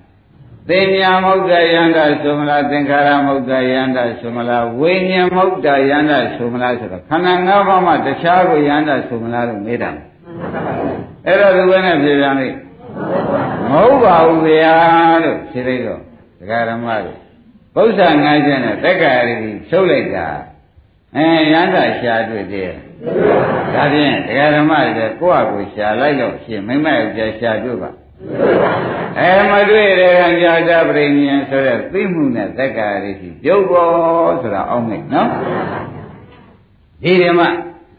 သင်ညာမဟုတ်တာယန္တာဆိုမလားသင်္ခါရမဟုတ်တာယန္တာဆိုမလားဝိညာဉ်မဟုတ်တာယန္တာဆိုမလားဆိုတော့ခန္ဓာ၅ပါးမှတခြားကိုယန္တာဆိုမလားလို့မေးတာအဲ့တော့ဒီဘယ်နဲ့ပြေပြန်လိမ့်မဟုတ်ပါဘူးဗျာလို့ဖြေလိုက်တော့ဒကာရမတို့ဘုရားငါးချက်နဲ့တက္ကရာကြီးဖြုတ်လိုက်တာအဲရန္တာရှာတွေ့သေးတယ်ဒါဖြင့်ဒကာဓမ္မတွေကိုယ့်အကိုရှာလိုက်တော့ရှင်မိမရဲ့ကြာရှာတွေ့ပါ အဲမတွေ့တဲ့ကံကြာတာပြိဉ္ဆိုတဲ့သိမှုနဲ့သက္ကာရိရှိပြုတ်ပေါ်ဆိုတာအောင်းမိတ်နော်ဒီဓမ္မ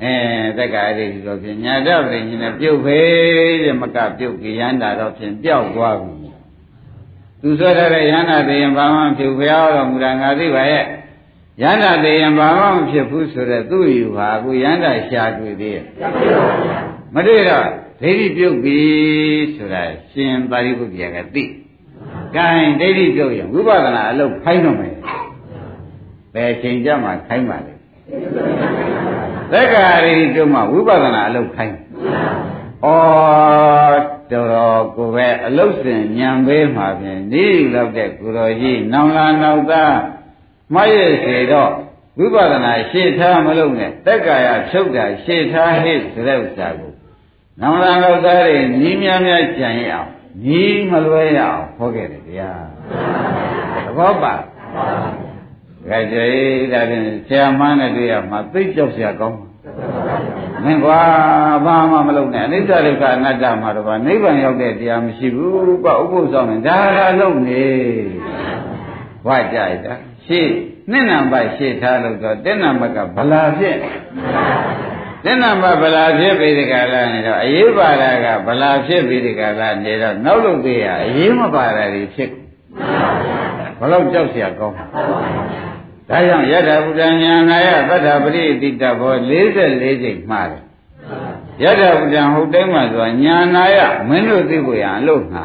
အဲသက္ကာရိရှိတော့ဖြင့်ညာတပြိဉ္နဲ့ပြုတ်ဖေးတဲ့မကပြုတ်ကြရန်တာတော့ဖြင့်ပျောက်သွားပြီသူဆွဲထားတဲ့ယန္တာတေယံဘာမှဖြစ်ဘုရားတော်မူတာငါသိပါရဲ့ယန္တာတေယံဘာမှမဖြစ်ဘူးဆိုတော့သူ့ယူဟာအခုယန္တာရှာတွေ့သေးရဲ့မတွေ့တော့ ဒိဋ္ဌိပြုတ်ပြီဆိုတာရှင်ပါရိပုတ္တရာကသိ။ကဲဒိဋ္ဌိပြုတ်ရင်ဝိပဿနာအလုပ်ခိုင်းတော့မယ်။ဘယ်ချိန်ကြမှာခိုင်းပါလဲ။သက္ကာရိတုမှဝိပဿနာအလုပ်ခိုင်း။ဩတော်တော်ကိုပဲအလုတ်စင်ညံပေးမှာဖြင့်ဤလောက်တဲ့ကိုတော်ကြီးနောင်လာနောက်သားမရည်စေတော့ဝိပဿနာရှေ့ထားမလုပ်နဲ့တက္ကာယဖြုတ်တာရှေ့ထားဟိဆိုတဲ့ဥစ္စာကို နမရလောကတွေညီးများများကြံရအောင်ညီးမလွဲရအောင်ဟောခဲ့တယ်တရားသဘောပါကြကြဲဒါဖြင့်ဆရာမနဲ့တွေ့ရမှာသိကြောက်ဆရာကောင်းမင်းကွာဘာမှမလုပ်နဲ့အနိစ္စဒုက္ခအနတ္တမှာတော့ဗာနိဗ္ဗာန်ရောက်တဲ့တရားမရှိဘူးပဥပုသ်ဆောင်နေဒါကလုံးနေဝါကြိုက်တာရှေ့နှစ်နံပါတ်ရှေ့ထားလို့တော့တင်းနံပါတ်ကဗလာဖြစ် တက်နံပါတ်ဗလာဖြစ်ပြီးဒီကလာနေတော့အရေးပါတာကဗလာဖြစ်ပြီးဒီကလာနေတော့နောက်လို့သေးရအရေးမပါတာတွေဖြစ်ဘလို့ကြောက်เสียကောင်းဒါကြောင့်ယထာဘုဒ္ဓညာနာယသတ္တပရိတိတဘော44ချိန်မှားတယ်ယထာဘုဒ္ဓဟုတ်တိုင်းမှာဆိုတာညာနာယမင်းတို့သိဖို့ရအလို့ငှာ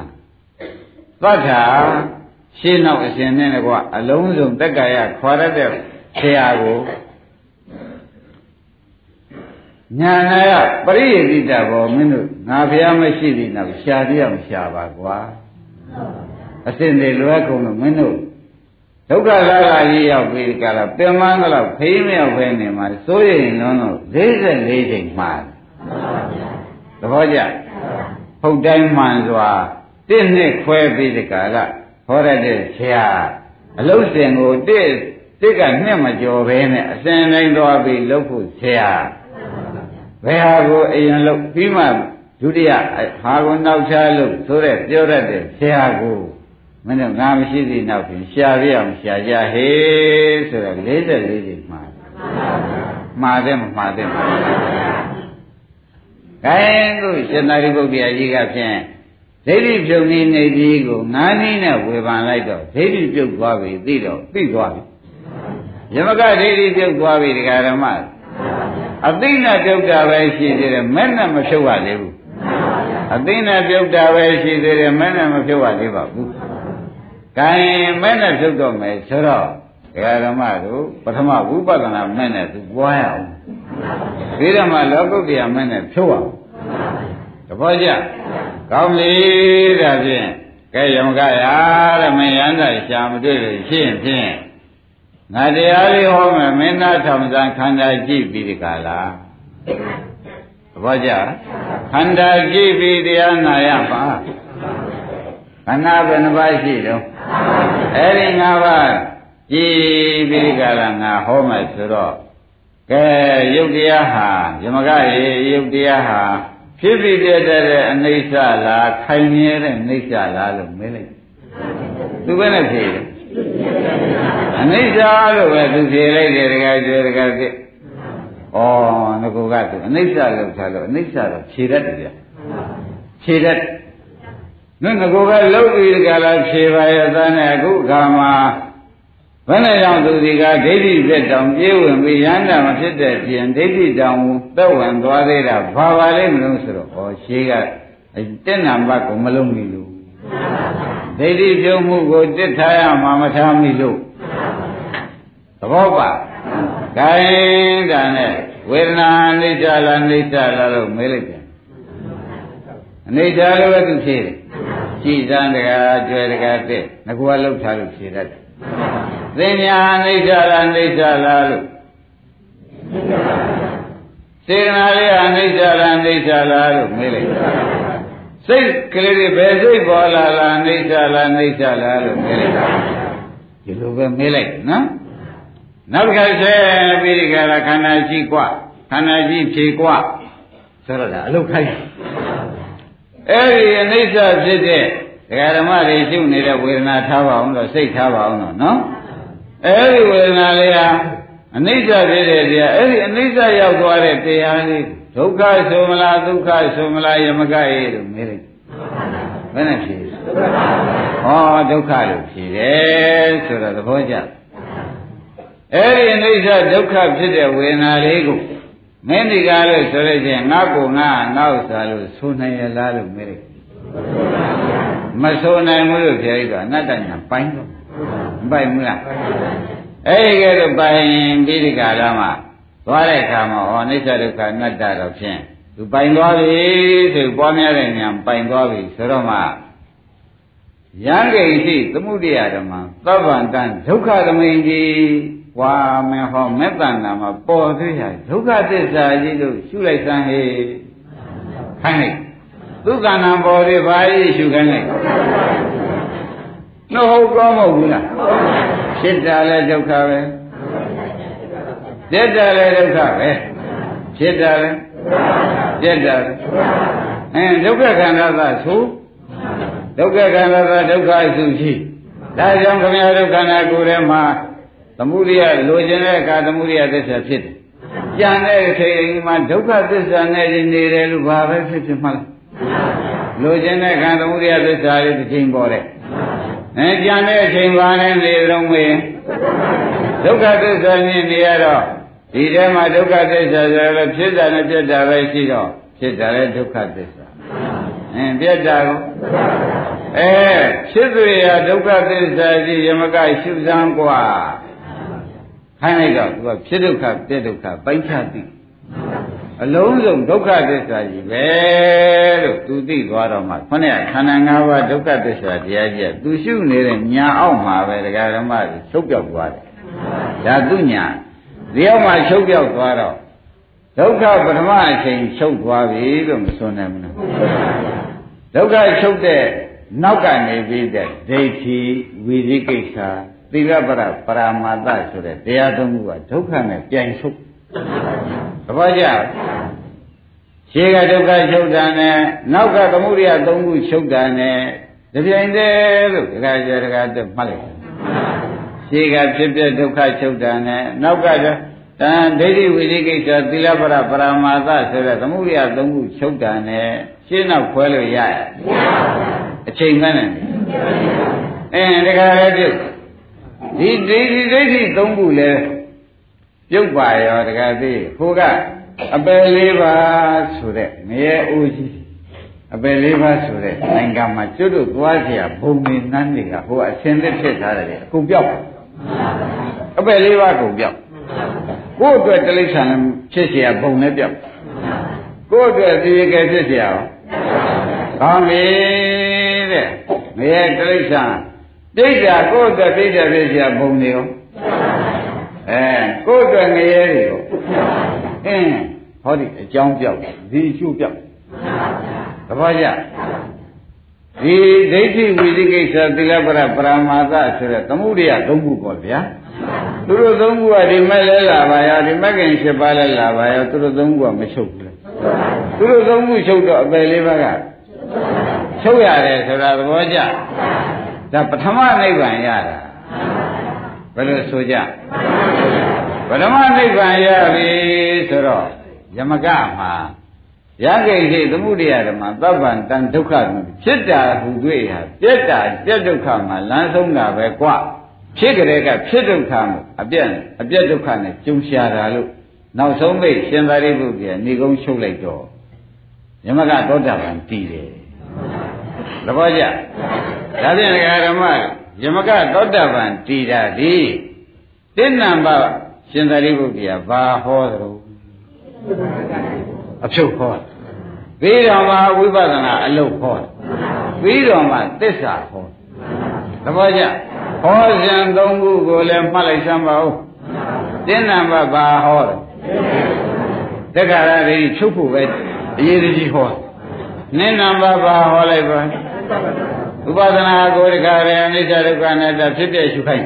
သတ္ထာရှင်းနောက်အရှင်နဲ့ကွာအလုံးစုံတက္ကရာခွာရတဲ့ဆရာကို ညာနာယပရိယတိတဘောမင်းတို့ငါဘုရားမရှိသေးတော့ရှားတရားမရှာပါကွာအစင်တွေလွယ်ကုန်လို့မင်းတို့ဒုက္ခလာလာကြီးရောက်ပြီးကြလားပင်မတော့ဖေးမရောက်ပဲနေမှာစိုးရင်လုံးတော့44ချိန်မှားသဘောကျဟုတ်တိုင်းမှန်စွာတင့်နှစ်ခွဲပြီးဒီကလာဟောရတဲ့ဆရာအလုတ်စင်ကိုတစ်တစ်ကနှစ်မကျော်ပဲနဲ့အစဉ်တိုင်းသွားပြီးလှုပ်ဖို့ဆရာ ဘယ်ဟာကိုအရင်လှုပ်ပြီးမှဒုတိယဟာကိုနောက်ချလို့ဆိုတဲ့ပြောရတဲ့ဆရာကိုမင်းတို့ငါမရှိသေးနောက်ပြင်ရှာပြအောင်ရှာကြဟေးဆိုတော့44ချိန်မှာမှားတယ်မမှားတယ်ခိုင်းကိုရှင်သာရိပုတ္တရာကြီးကဖြင့်ဒိဋ္ဌိပြုတ်နေနေကြီးကိုငါးနည်းနဲ့ဝေဖန်လိုက်တော့ဒိဋ္ဌိပြုတ်သွားပြီသိတော့သိသွားပြီယမကဒိဋ္ဌိပြုတ်သွားပြီဒကာဓမ္မ အသိနဲ့ပြုတ်တာပဲရှိသေးတယ်မဲ့နဲ့မဖြုတ်ရသေးဘူးအသိနဲ့ပြုတ်တာပဲရှိသေးတယ်မဲ့နဲ့မဖြုတ်ရသေးပါဘူးကံမဲ့နဲ့ဖြုတ်တော့မယ်ဆိုတော့ဒကာဓမ္မတို့ပထမဝိပဿနာမဲ့နဲ့သူပွားရအောင်ဒီဓမ္မလောကုတ္တရာမဲ့နဲ့ဖြုတ်အောင်တပည့်ကြကောင်းလေဒါဖြင့်ကဲယမကရာတဲ့မယန္တာရှာမတွေ့လို့ရှင်းဖြင့် ငါတရားလေးဟောမယ်မင်းသားထောင်စံခန္ဓာကြည့်ပြီးဒီကလာသဘောကျခန္ဓာကြည့်ပြီးတရားနာရပါခန္ဓာဘယ်နှပါးရှိတော့အဲ့ဒီ၅ပါးကြည်ပြီးကြလားငါဟောမှဆိုတော့ကဲယုတ်တရားဟာယမကရေယုတ်တရားဟာဖြစ်ပြီးပြတဲ့အနိစ္စလားခိုင်မြဲတဲ့နိစ္စလားလို့မေးလိုက်သူပဲနဲ့ဖြေတယ် အနိစ္စလို့ပဲသူဖြေလိုက်တယ်တကယ်ကျွဲတကယ်သိဩငကူကသူအနိစ္စလို့ထားလို့အနိစ္စတော့ဖြေတတ်တယ်ဗျဖြေတတ်နငကူကလှုပ်ပြီးကြလားဖြေပါရဲ့သားနဲ့အခုခါမှာဘယ်နဲ့ကြောင့်သူဒီကဒိဋ္ဌိသက်တောင်ပြေးဝင်ပြီးရဟန္တာမဖြစ်တဲ့ပြင်ဒိဋ္ဌိတောင်သက်ဝင်သွားသေးတာဘာပါလိမ့်မလို့ဆိုတော့ဩရှေးကတက်နံပါတ်ကိုမလုံးမိလို့ ဒိဋ္ဌိပြုံးမှုကိုတစ်ထားရမှာမထားမိလို့သဘောပါခိုင်းတာနဲ့ဝေဒနာအနိစ္စလားအနိစ္စလားလို့မေးလိုက်တယ်အနိစ္စလို့ပဲသူဖြေတယ်ကြည်စမ်းတကားကျွဲတကားတဲ့ငါကလှုပ်ထားလို့ဖြေတတ်တယ်သိညာအနိစ္စလားအနိစ္စလားလို့စေတနာလေးအနိစ္စလားအနိစ္စလားလို့မေးလိုက် စိတ်ကလေးတွေဘယ်စိတ်ပေါ်လာလားအနိစ္စလားအနိစ္စလားလို့မေးလိုက်ဒီလိုပဲမေးလိုက်နော်နောက်တစ်ခါဆက်ပြီးဒီကရခန္ဓာရှိกว่าခန္ဓာရှိဖြေกว่าဆိုတော့ဒါအလုတ်ခိုင်းအဲ့ဒီအနိစ္စဖြစ်တဲ့ဒကာဓမ္မတွေရှုနေတဲ့ဝေဒနာထားပါအောင်တော့စိတ်ထားပါအောင်တော့နော်အဲ့ဒီဝေဒနာလေးဟာအနိစ္စဖြစ်တဲ့တရားအဲ့ဒီအနိစ္စရောက်သွားတဲ့တရားလေး ဒုက္ခဆိုမလားဒုက္ခဆိုမလားယမကရေလို့မေးလိုက်ဘယ်နဲ့ဖြေဟောဒုက္ခလို့ဖြေတယ်ဆိုတော့သဘောကျအဲ့ဒီအနိစ္စဒုက္ခဖြစ်တဲ့ဝေဒနာလေးကိုမင်းဒီကားလို့ဆိုလို့ချင်းငါ့ကိုငါငါ့ဥစ္စာလို့ဆိုနိုင်ရလားလို့မေးလိုက်မဆိုနိုင်ဘူးလို့ဖြေလိုက်တော့အနတ္တညာပိုင်းတော့မပိုင်ဘူးလားအဲ့ဒီကဲတော့ပိုင်ပြီးဒီကာလမှာ သွားတဲ့အခါမှာဟောအိစ္ဆဒုက္ခအနတ္တတော့ဖြင့်သူပိုင်သွားပြီဆိုပွားများတဲ့ဉာဏ်ပိုင်သွားပြီဆိုတော့မှယံဂိရှိသမှုတရားဓမ္မသဗ္ဗန္တဒုက္ခသမိန်ကြီးဝါမေဟောမေတ္တနာမှာပေါ်သေးရဒုက္ခသစ္စာကြီးလို့ရှုလိုက်စမ်းဟေးခိုင်းလိုက်ဒုက္ခနာပေါ်သေးပါ၏ရှုခိုင်းလိုက်နှဟုတ်ကောမဟုတ်ဘူးလားဖြစ်တာလဲဒုက္ခပဲ ဖြစ်တာလဲဒုက္ခပဲဖြစ်တာလဲဖြစ်တာလဲအဲဒုက္ခခန္ဓာသဆိုဒုက္ခခန္ဓာသဒုက္ခအစုရှိဒါကြောင့်ခမရဒုက္ခနာကိုယ်ထဲမှာသမုဒိယလိုချင်တဲ့အခါသမုဒိယသစ္စာဖြစ်တယ်။ကြံတဲ့အချိန်မှာဒုက္ခသစ္စာနဲ့နေတယ်လို့ဘာပဲဖြစ်ဖြစ်မှလား။လိုချင်တဲ့အခါသမုဒိယသစ္စာလေးတစ်ချိန်ပေါ်တယ်။အဲကြံတဲ့အချိန်ဘာနဲ့နေတော့မေးဒုက္ခသစ္စာနဲ့နေရတော့ ဒီထဲမှာဒုက္ခသစ္စာဆိုတော့ဖြစ်တာနဲ့ပြတ်တာပဲရှိတော့ဖြစ်တာလည်းဒုက္ခသစ္စာ။အင်းပြတ်တာကိုအဲဖြစ်သူရဒုက္ခသစ္စာကြီးယမကရှုစမ်းกว่าခိုင်းလိုက်တော့သူကဖြစ်ဒုက္ခပြဒုက္ခပိုင်းခြားသိအလုံးစုံဒုက္ခသစ္စာကြီးပဲလို့သူသိသွားတော့မှခொနဲ့ခန္ဓာ၅ပါးဒုက္ခသစ္စာတရားကြီးကသူရှုနေတဲ့ညာအောက်မှာပဲတရားဓမ္မတွေချုပ်ပြောက်သွားတယ်ဒါသူညာ ဒီအောက်မှာချုပ်ပြောက်သွားတော့ဒုက္ခပထမအချိန်ချုပ်သွားပြီလို့မဆိုနိုင်ဘူးလားဒုက္ခချုပ်တဲ့နောက်ကနေပြီးတဲ့ဒိဋ္ဌိဝိသိကိစ္စသီလပရပရာမာသဆိုတဲ့တရားသုံးခုကဒုက္ခနဲ့ပြိုင်ချုပ်သဘောကျရှေးကဒုက္ခချုပ်တာနဲ့နောက်ကသမုဒိယသုံးခုချုပ်တာနဲ့တပြိုင်တည်းလို့ဒကာကျဒကာတက်မှတ်လိုက် ရှေးကဖြစ်ပြဒုက္ခချုပ်တာနဲ့နောက်ကတော့တန်ဒိဋ္ဌိဝိသိကိစ္စသီလပရပရာမာသဆိုတဲ့သမုဒိယသုံးခုချုပ်တာနဲ့ရှင်းနောက်ခွဲလို့ရရအချိန်မှန်းတယ်အင်းဒကာလည်းပြုတ်ဒီဒိဋ္ဌိဒိဋ္ဌိသုံးခုလည်းပြုတ်ပါရောတကယ်သိဟိုကအပယ်လေးပါဆိုတဲ့ငရဲအိုးကြီးအပယ်လေးပါဆိုတဲ့နိုင်ငံမှာကျွတ်တို့သွားเสียဘုံနေနန်းတွေကဟိုအရှင်သက်ဖြစ်ထားတယ်အကုန်ပြောက် အပယ်လေးပါကုန်ပြောက်ကိုယ့်အတွက်တိရစ္ဆာန်ဖြစ်เสียဘုံနဲ့ပြောက်ကိုယ့်အတွက်ဒီကယ်ဖြစ်เสียအောင်ကောင်းပြီတဲ့ငရဲတိရစ္ဆာန်ဒိဋ္ဌာကိုယ့်အတွက်ဒိဋ္ဌာဖြစ်เสียဘုံနေရောအဲကိုယ့်အတွက်ငရဲတွေရောအင်းဟောဒီအကြောင်းပြောက်ဒီအကျိုးပြောက်တပည့်ကြ ဒီဒိဋ္ဌိဝိသိကိစ္စသီလပရပရမာသဆိုတဲ့သမှုရိယသုံးခုပေါ့ဗျာသူတို့သုံးခုကဒီမဲ့လဲလာပါရောဒီမက်ကင်၈ပါးလဲလာပါရောသူတို့သုံးခုကမချုပ်ဘူးလေသူတို့သုံးခုချုပ်တော့အပယ်လေးပါးကချုပ်ရတယ်ဆိုတာသဘောကျဒါပထမနိဗ္ဗာန်ရတာဘယ်လိုဆိုကြပထမနိဗ္ဗာန်ရပြီဆိုတော့ယမကမှာ ရဂိတ်ဟိသမှုတရားဓမ္မသဗ္ဗံတန်ဒုက္ခဖြစ်တာဟူတွေ့ဟာပြက်တာပြက်ဒုက္ခမှာလမ်းဆုံးတာပဲကွဖြစ်ကြတဲ့ကဖြစ်ဒုက္ခမှုအပြက်အပြက်ဒုက္ခနဲ့ကြုံရှာတာလို့နောက်ဆုံးမိတ်ရှင်သာရိပုတ္တရာဏိကုံးချုပ်လိုက်တော့ယမကသောတာပန်တည်တယ်သဘောကျဒါဖြင့်ဓမ္မယမကသောတာပန်တည်တာဒီတိဏ္ဏဘရှင်သာရိပုတ္တရာဘာဟောသလဲ အဖြုတ်ဟောပြီးတော့မှဝိပဿနာအလုပ်ဟောပြီးတော့မှသစ္စာဟောသဘောကျဟောစဉ်သုံးခုကိုလည်းမှတ်လိုက်စမ်းပါဦးတင်းနံပါတ်ဘာဟောတယ်တက္ကရာရိချုပ်ဖို့ပဲအရေးကြီးဟောနင်းနံပါတ်ဘာဟောလိုက်ပါဥပဒနာကိုတခါရအနိစ္စဒုက္ခအနတ္တဖြစ်ပြရှုခိုင်း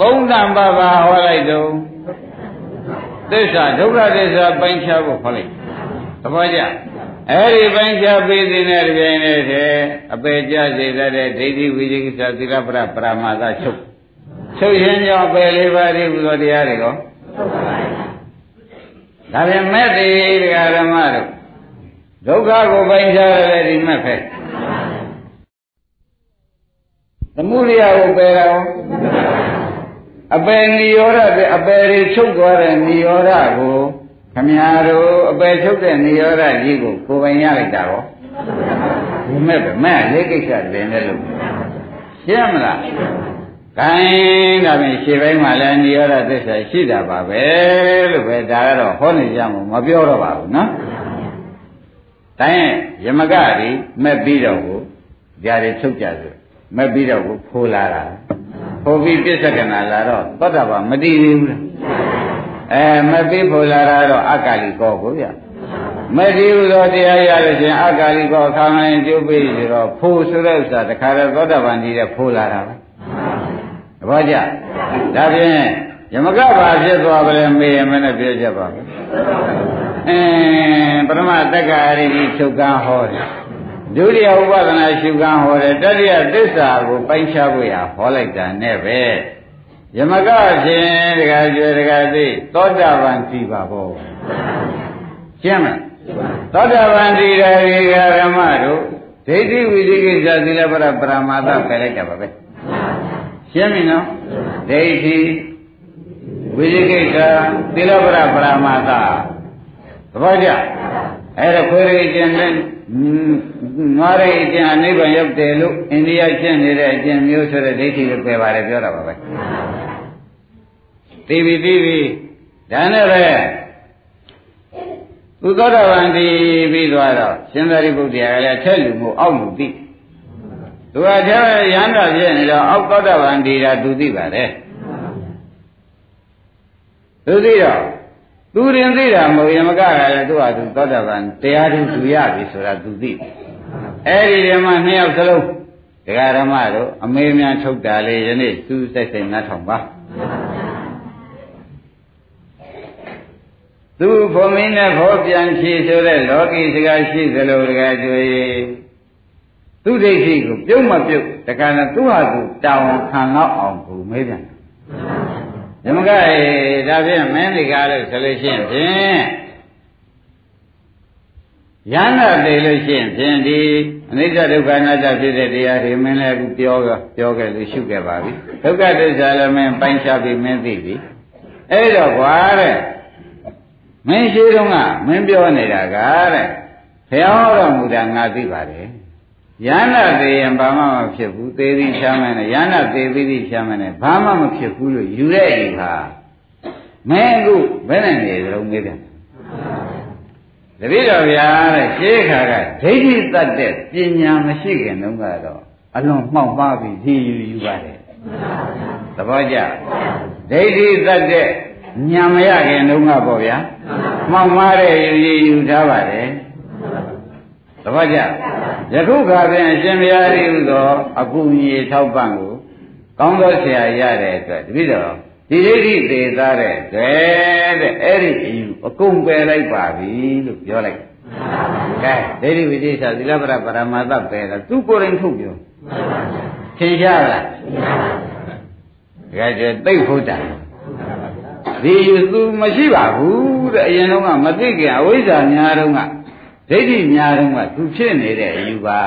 သုံးနံပါတ်ဘာဟောလိုက်တော့ သစ္စာဒုက္ခသစ္စာပိုင်းခြားဖို့ဟောလိုက်သဘောကျအဲ့ဒီပိုင်းခြားပြီးတဲ့တဲ့ပြိုင်နေတဲ့တဲ့အပေကြစေတဲ့ဒိဋ္ဌိဝိသိကိစ္စသီလပရပရမသချုပ်ချုပ်ရင်ကြောင့်ပယ်လေးပါးဒီဘုရားတရားတွေကောဒါပြန်မဲ့ဒီတရားဓမ္မတို့ဒုက္ခကိုပိုင်းခြားရတဲ့ဒီမဲ့ဖက်သမုဒိယကိုပယ်တော့ အပယ်နိရောဓတဲ့အပယ်တွေချုပ်သွားတဲ့နိရောဓကိုခမညာတို့အပယ်ချုပ်တဲ့နိရောဓကြီးကိုကိုယ်ပိုင်ရလိုက်တာရောဒီမဲ့ပဲမဲ့လေးကိစ္စတင်တယ်လို့ရှင်းမလားခိုင်းဒါဖြင့်ရှေ့ပိုင်းမှာလည်းနိရောဓသစ္စာရှိတာပါပဲလို့ပဲဒါကတော့ဟောနေကြမှာမပြောတော့ပါဘူးနော်တိုင်းယမကကြီးမဲ့ပြီးတော့ကိုຢာတွေချုပ်ကြဆိုမဲ့ပြီးတော့ကိုဖိုးလာတာ ဖိုးပြီးပြစ္ဆကနာလာတော့သောတာပန်မတည်သေးဘူးလားအဲမပြီးဖိုလာတာတော့အကာလီကောကိုဗျမတည်ဘူးသောတရားရလို့ချင်းအကာလီကောခံနိုင်ကျုပ်ပြီးဆိုတော့ဖိုးဆိုတဲ့ဥစ္စာတခါတော့သောတာပန်ကြီးတဲ့ဖိုးလာတာပဲတပည့်ကြဒါဖြင့်ယမကဘာဖြစ်သွားပါလဲမေးရမနဲ့ပြောကြပါမယ်အင်းပရမတက္ကရာရိချုပ်ကန်းဟောတယ် ဒုတိယဥပဒနာရှုကံဟောတယ်တတိယသစ္စာကိုပိုင်းခြားဖို့ရဟောလိုက်တာနဲ့ပဲယမကဖြင့်တခါကျွေတခါသိသောတာပန်ကြည်ပါဘောရှင်းမလားသောတာပန်ဒီရရေဓမ္မတို့ဒိဋ္ဌိဝိသိကိစ္စသီလပရပရမာသပယ်လိုက်တာပါပဲရှင်းပြီနော်ဒိဋ္ဌိဝိသိကိစ္စသီလပရပရမာသသဘောကျအဲ့ဒါခွေရိကျင်တဲ့ ငါရိအကျင့်အနိဗ္ဗာန်ရောက်တယ်လို့အိန္ဒိယရှင်းနေတဲ့အကျင့်မျိုးဆိုတဲ့ဒိဋ္ဌိကိုပယ်ပါတယ်ပြောတာပါပဲသိပြီသိပြီဒါနဲ့ပဲဥသောတပန်ဒီပြီးသွားတော့ရှင်သာရိပုတ္တရာကလည်းထက်လူမှုအောက်မှုသိသူကတည်းရဟန္တာဖြစ်နေတော့အောက်သောတပန်ဒီတာသူသိပါတယ်သူသိတော့ သူရင်သိတာမဟုတ်ယမကကလည်းသူ့ဟာသူသောတာပန်တရားသူသူရပြီဆိုတာသူသိအဲ့ဒီဓမ္မနှစ်ယောက်စလုံးဒကာဓမ္မတို့အမေများထုတ်တာလေယနေ့သူစိတ်စိတ်နှထောင်ပါသူဘုံမင်းနဲ့ဘောပြန်ဖြေဆိုတဲ့လောကီစကားရှိသလိုတကယ်တွေ့သူဒိဋ္ဌိကိုပြုံးမပြုတ်တကယ်နဲ့သူ့ဟာသူတောင်းခံတော့အောင်ဘုမေးပြန် ဓမ္မကရေဒါဖြင့်မင်းဒီကားလို့ဆိုလို့ရှိရင်ဖြင့်ရဟန္တာတည်လို့ရှိရင်ဖြင့်ဒီအနိစ္စဒုက္ခအနတ္တဖြစ်တဲ့တရားတွေမင်းလည်းအခုပြောပြောခဲ့လို့ရှုခဲ့ပါပြီဒုက္ခသစ္စာလည်းမင်းပိုင်းခြားပြီးမင်းသိပြီအဲ့တော့ကွာတဲ့မင်းရှိတုန်းကမင်းပြောနေတာကတဲ့ဘုရားဟောတော်မူတာငါသိပါတယ် ယန္နာသေးရင်ဘာမှမဖြစ်ဘူးသေသည်ချမ်းမယ်နဲ့ယန္နာသေပြီးသည်ချမ်းမယ်နဲ့ဘာမှမဖြစ်ဘူးလို့ယူတဲ့အိမ်ဟာမင်းအခုဘယ်နဲ့နေကြုံမေးတယ်တပည့်တော်ဗျာတဲ့ရှေးခါကဒိဋ္ဌိတတ်တဲ့ပညာမရှိခင်တုန်းကတော့အလွန်မှောက်ပါပြီးဒီယူယူပါတယ်သဘောကျဒိဋ္ဌိတတ်တဲ့ဉာဏ်မရခင်တုန်းကပေါ့ဗျာမှောက်မားတဲ့ယူယူယူထားပါတယ် သဘောကျဒယခုခါပြန်အရှင်ဘုရားဤဟူသောအကူအညီထောက်ပံ့ကိုကောင်းသောဆရာရတဲ့အတွက်တပည့်တော်ဒီဒိဋ္ဌိသေးသားတဲ့တဲ့တဲ့အဲ့ဒီအယူအကုန်ပယ်လိုက်ပါပြီလို့ပြောလိုက်ကဲဒိဋ္ဌိဝိသေသသီလပရပရမတ္တပယ်တော့သူကိုယ်တိုင်ထုတ်ပြောသင်ရှားလားတကယ်ကျသိဖို့တာဒီယူသူမရှိပါဘူးတဲ့အရင်တော့ကမသိခင်အဝိဇ္ဇာများတော့က ဒိဋ္ဌိများတော့ကသူဖြစ်နေတဲ့အယူပါ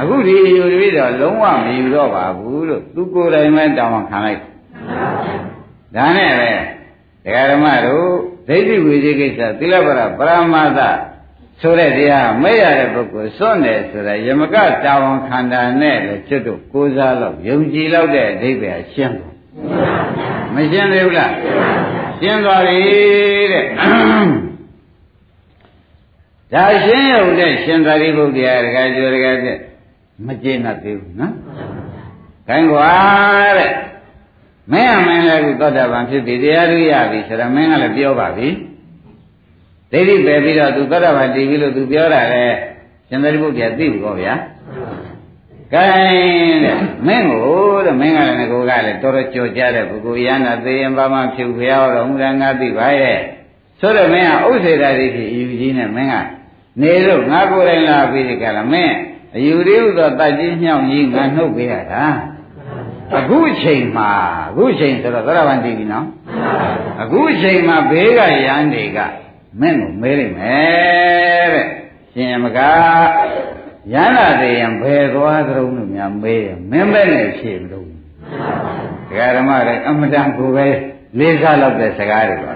အခုဒီအယူတွေတော့လုံးဝမယူတော့ပါဘူးလို့သူကိုယ်တိုင်ပဲတောင်းခံလိုက်ဒါနဲ့ပဲဒကာဓမ္မတို့ဒိဋ္ဌိဝိသေကိစ္စသီလပရပရမတ္တဆိုတဲ့တရားမဲ့ရတဲ့ပုဂ္ဂိုလ်စွန့်တယ်ဆိုတဲ့ယမကတာဝန်ခန္ဓာနဲ့လည်းကျွတ်တို့ကိုးစားလို့ယုံကြည်လောက်တဲ့အဓိပ္ပာယ်ရှင်းတယ်မရှင်းသေးဘူးလားရှင်းသွားပြီတဲ့ ဒါရှင်းရုံနဲ့ရှင်သာရိပုတ္တရာတကယ်ကြိုတကယ်ပြမကျေနပ်သေးဘူးနော်။ခိုင်းကွာတဲ့မင်းအမင်းလည်းခုသောတာပန်ဖြစ်ပြီတရားသူရပြီဆိုတော့မင်းကလည်းပြောပါပြီ။ဒိဋ္ဌိပယ်ပြီးတော့သူသောတာပန်တည်ပြီလို့သူပြောတာလေရှင်သာရိပုတ္တရာသိပြီကောဗျာ။ခိုင်းတဲ့မင်းကိုတဲ့မင်းကလည်းငကိုကလည်းတော်တော်ကြော်ကြတဲ့ပုဂ္ဂိုလ်ရဟနာသေရင်ဘာမှဖြစ်ဘုရားတော်မူတာငါသိပါရဲ့။ဆိုတော့မင်းကဥစ္စေတာတွေဖြစ်ယူကြီးနဲ့မင်းက နေလို့ငါကိုယ်တိုင်လာပြီးဒီကလာမင်းအယူရည်ဥသောတတ်ကြီးညှောင်းကြီးငါနှုတ်ပေးရတာအခုချိန်မှာအခုချိန်ဆိုတော့သရဝန္တိပြီနော်အခုချိန်မှာဘေးကရန်တွေကမင်းကိုမဲလိုက်မယ်တဲ့ရှင်ယမကရန်လာတဲ့ရင်ဘယ်သွားကြုံလို့များမေးမင်းပဲနဲ့ဖြေမလို့ဒကာဓမ္မတွေအမတန်ကိုပဲလေးစားလောက်တဲ့စကားတွေပါ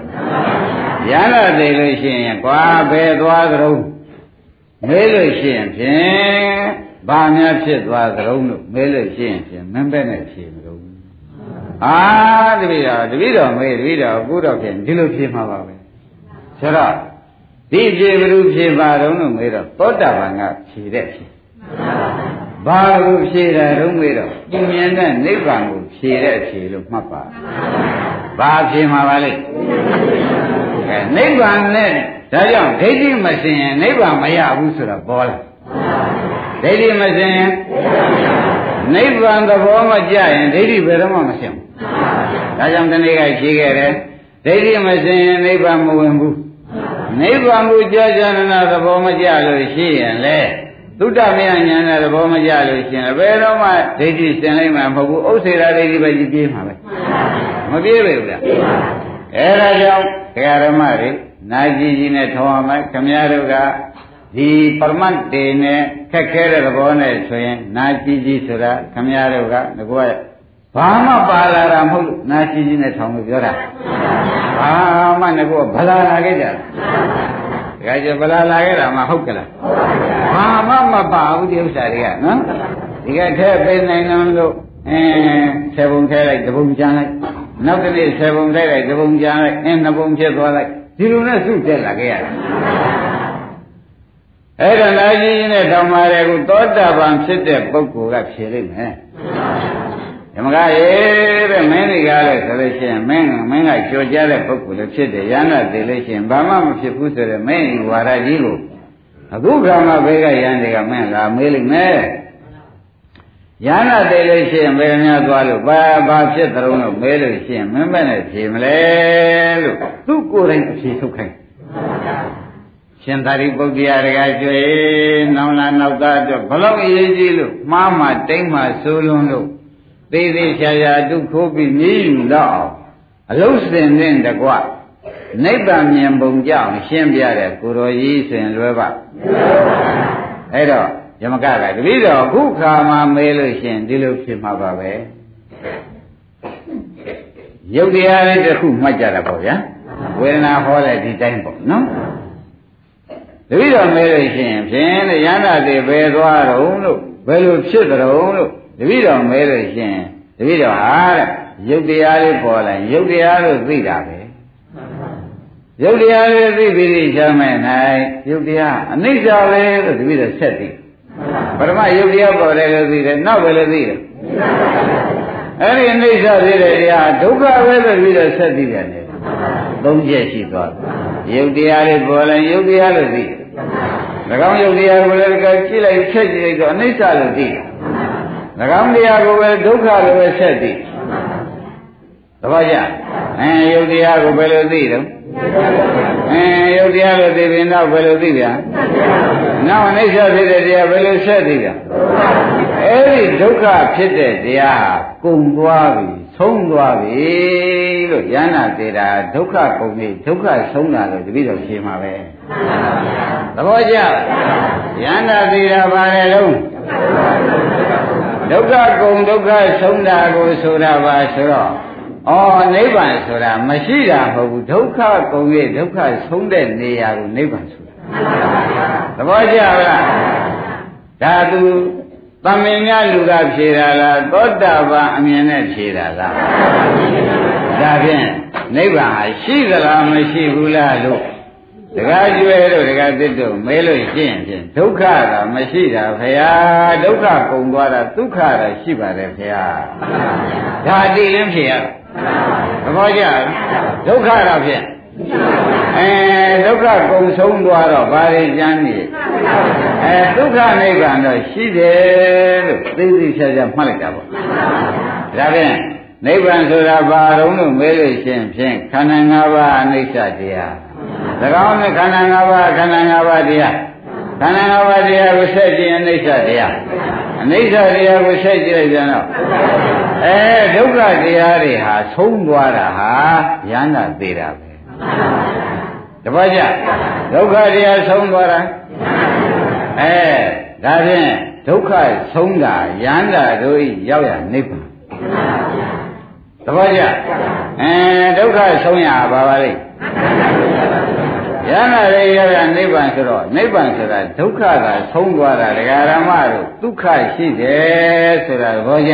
ရန်လာတယ်လို့ရှိရင်ကွာဘယ်သွားကြုံ မေးလို့ရှိရင်ဖြင့်ဘာများဖြစ်သွားသလုံးလို့မေးလို့ရှိရင်ဖြင့်မင်းပဲနဲ့ဖြေမလို့အာတပည့်တော်တပည့်တော်မေးတပည့်တော်အခုတော့ဖြင့်ဒီလိုဖြေမှာပါပဲဆိုတော့ဒီဖြေဘယ်လိုဖြေပါတော့လို့မေးတော့သောတာပန်ကဖြေတဲ့ဖြေဘာလို့ဖြေတာတော့မေးတော့သူမြင်တဲ့နိဗ္ဗာန်ကိုဖြေတဲ့ဖြေလို့မှတ်ပါဘာဖြေမှာပါလဲ အဲနိဗ္ဗာန်နဲ့ဒါကြောင့်ဒိဋ္ဌိမစင်ရင်နိဗ္ဗာန်မရဘူးဆိုတာပေါ်လာဒိဋ္ဌိမစင်ရင်နိဗ္ဗာန်သဘောမကျရင်ဒိဋ္ဌိဘယ်တော့မှမစင်ဘူးဒါကြောင့်ဒီနေ့ကဖြေခဲ့တယ်ဒိဋ္ဌိမစင်ရင်နိဗ္ဗာန်မဝင်ဘူးနိဗ္ဗာန်ကိုကြာကြာနာသဘောမကျလို့ရှိရင်လေသုတ္တမယဉာဏ်တဲ့သဘောမကျလို့ရှိရင်ဘယ်တော့မှဒိဋ္ဌိစင်လိုက်မှာမဟုတ်ဘူးဥစ္စေရာဒိဋ္ဌိပဲကြီးပြေးမှာပဲမပြေးပဲဘူးလားအဲဒါကြောင့်ဒကာ ဓမ္မတွေနာကြည်ကြီးနဲ့ထောင်းအောင်မယ်ခမည်းတော်ကဒီပရမတ်တေနဲ့ခက်ခဲတဲ့သဘောနဲ့ဆိုရင်နာကြည်ကြီးဆိုတာခမည်းတော်ကငကောဘာမှပါလာတာမဟုတ်လို့နာကြည်ကြီးနဲ့ထောင်းလို့ပြောတာဘာမှငကောဗလာလာခဲ့ကြတယ်တခါကျဗလာလာခဲ့တာမှဟုတ်ကလားဘာမှမပါဘူးဒီဥစ္စာတွေကနော်ဒီကထဲပေးနိုင်လို့အဲဆယ်ပုံထဲလိုက်တပုံကြမ်းလိုက် နောက်တစ်နေ့ဆယ်ပုံထဲလိုက်တပုံကြမ်းလိုက်အင်းနှစ်ပုံဖြစ်သွားလိုက်ဒီလိုနဲ့စုတက်လာခဲ့ရတယ်အဲ့ဒါလာကြီးရင်နဲ့တောင်းပါတဲ့ကုသောတာပန်ဖြစ်တဲ့ပုဂ္ဂိုလ်ကဖြေလိုက်မယ်ဓမ္မကရေတဲ့မင်းတွေကလည်းဆိုလို့ရှိရင်မင်းမင်းကကြော်ကြတဲ့ပုဂ္ဂိုလ်လည်းဖြစ်တယ်ရဟန္တာသိလို့ရှိရင်ဘာမှမဖြစ်ဘူးဆိုတဲ့မင်းဤဝါရကြီးကိုအခုကမှဘေးကရဟန်းတွေကမင်းလာမေးလိုက်မယ် ရဟနာသိလို့ရှိရင်ဘယ်များသွားလို့ဘာဘာဖြစ်တုံးလို့မဲလို့ရှိရင်မင်းမနဲ့ဖြေမလဲလို့သူ့ကိုယ်တိုင်အဖြေထုတ်ခိုင်းရှင်သာရိပုတ္တရာတကကျွေနောင်လာနောက်သားအတွက်ဘလောက်အရေးကြီးလို့မှားမှတိမ့်မှဆိုးလွန်းလို့သေးသေးချာချာဒုခိုးပြီးမြည်ယူတော့အောင်အလုံးစင်နဲ့တကွနိဗ္ဗာန်မြင်ပုံကြောင့်ရှင်းပြတဲ့ကိုတော်ကြီးဆိုရင်လွယ်ပါအဲ့တော့ ယမကကတပည့်တော်အခုခါမှမေးလို့ရှင်ဒီလိုဖြစ်မှာပါပဲယုတ်တရားလေးတစ်ခုမှတ်ကြတာပေါ့ဗျာဝေဒနာဟောတဲ့ဒီတိုင်းပေါ့နော်တပည့်တော်မေးလို့ရှင်ဖြင့်တဲ့ရဟန္တာတွေဘယ်သွားတော့လို့ဘယ်လိုဖြစ်ကြတော့လို့တပည့်တော်မေးလို့ရှင်တပည့်တော်ဟာတဲ့ယုတ်တရားလေးပေါ်လာယုတ်တရားလို့သိတာပဲယုတ်တရားလေးသိပြီးချမ်းမဲ့နိုင်ယုတ်တရားအနိစ္စပဲလို့တပည့်တော်ဆက်သိ ပရမယုတ်တရားပေါ်တယ်လို့သိတယ်နောက်ပဲလည်းသိတယ်အဲ့ဒီအိဋ္ဌသေးတဲ့တရားဒုက္ခပဲလို့ပြီးတော့ဆက်သိတယ်လေသုံးချက်ရှိသွားတယ်ယုတ်တရားလေးပေါ်လာယုတ်တရားလို့သိတယ်၎င်းယုတ်တရားကိုလည်းကြည့်လိုက်ချက်ကြည့်လိုက်တော့အနိစ္စလို့သိတယ်၎င်းတရားကိုပဲဒုက္ခလို့ပဲဆက်သိသ ဘောကျအဲယုတ်တရားကိုဘယ်လိုသိတော့အဲယုတ်တရားလို့သိပြီးနောက်ဘယ်လိုသိပြန်နောက်အနိစ္စဖြစ်တဲ့တရားဘယ်လိုဆက်သိတာအဲဒီဒုက္ခဖြစ်တဲ့တရားဟာကုန်သွားပြီဆုံးသွားပြီလို့ယန္နာသေးတာဒုက္ခကုန်ပြီဒုက္ခဆုံးတာလို့တပည့်တော်ရှင်းမှာပဲသဘောကျယန္နာသေးတာဘာလဲလုံးဒုက္ခကုန်ဒုက္ခဆုံးတာကိုဆိုတာပါဆိုတော့ ဩနိဗ္ဗာန်ဆိုတာမရှိတာမဟုတ်ဘူးဒုက္ခကုန်ရဲ့ဒုက္ခဆုံးတဲ့နေရာကိုနိဗ္ဗာန်ဆိုတာသဘောကျလားဒါသူတမင်များလူကဖြေတာလားသောတာပန်အမြင်နဲ့ဖြေတာလားဒါဖြင့်နိဗ္ဗာန်ဟာရှိသလားမရှိဘူးလားလို့ တကားကျွဲတို့တကားတစ်တို့မဲလို့ရှင်းဖြင့်ဒုက္ခကမရှိတာဖရာဒုက္ခကုန်သွားတာဒုက္ခတော့ရှိပါတယ်ဖရာဒါတည်ရင်ဖြေရသဘောကျဒုက္ခတော့ဖြင့်အဲဒုက္ခကုံဆုံးသွားတော့ဘာတွေကြမ်းနေအဲဒုက္ခနိဗ္ဗာန်တော့ရှိတယ်လို့သိသိချာချာမှတ်လိုက်တာပေါ့ဒါဖြင့်နိဗ္ဗာန်ဆိုတာဘာတုံးလို့မဲလို့ရှင်းဖြင့်ခန္ဓာ၅ပါးအနိစ္စတရား၎ င်းနဲ့ခန္ဓာ၅ပါးခန္ဓာ၅ပါးတရားခန္ဓာ၅ပါးတရားကိုဆက်ကြည့်အနိစ္စတရားအနိစ္စတရားကိုဆက်ကြည့်လိုက်ပြန်တော့အဲဒုက္ခတရားတွေဟာဆုံးသွားတာဟာယန္တာသေးတာပဲတပည့်ကြဒုက္ခတရားဆုံးသွားတာအဲဒါဖြင့်ဒုက္ခဆုံးတာယန္တာတို့ဤရောက်ရနိဗ္ဗာန်တပည့်ကြအဲဒုက္ခဆုံးရပါပါလိမ့် ယန္တာရေရောက်ရနိဗ္ဗာန်ဆိုတော့နိဗ္ဗာန်ဆိုတာဒုက္ခကဆုံးသွားတာဒကာရမတို့ဒုက္ခရှိတယ်ဆိုတာသဘောကျ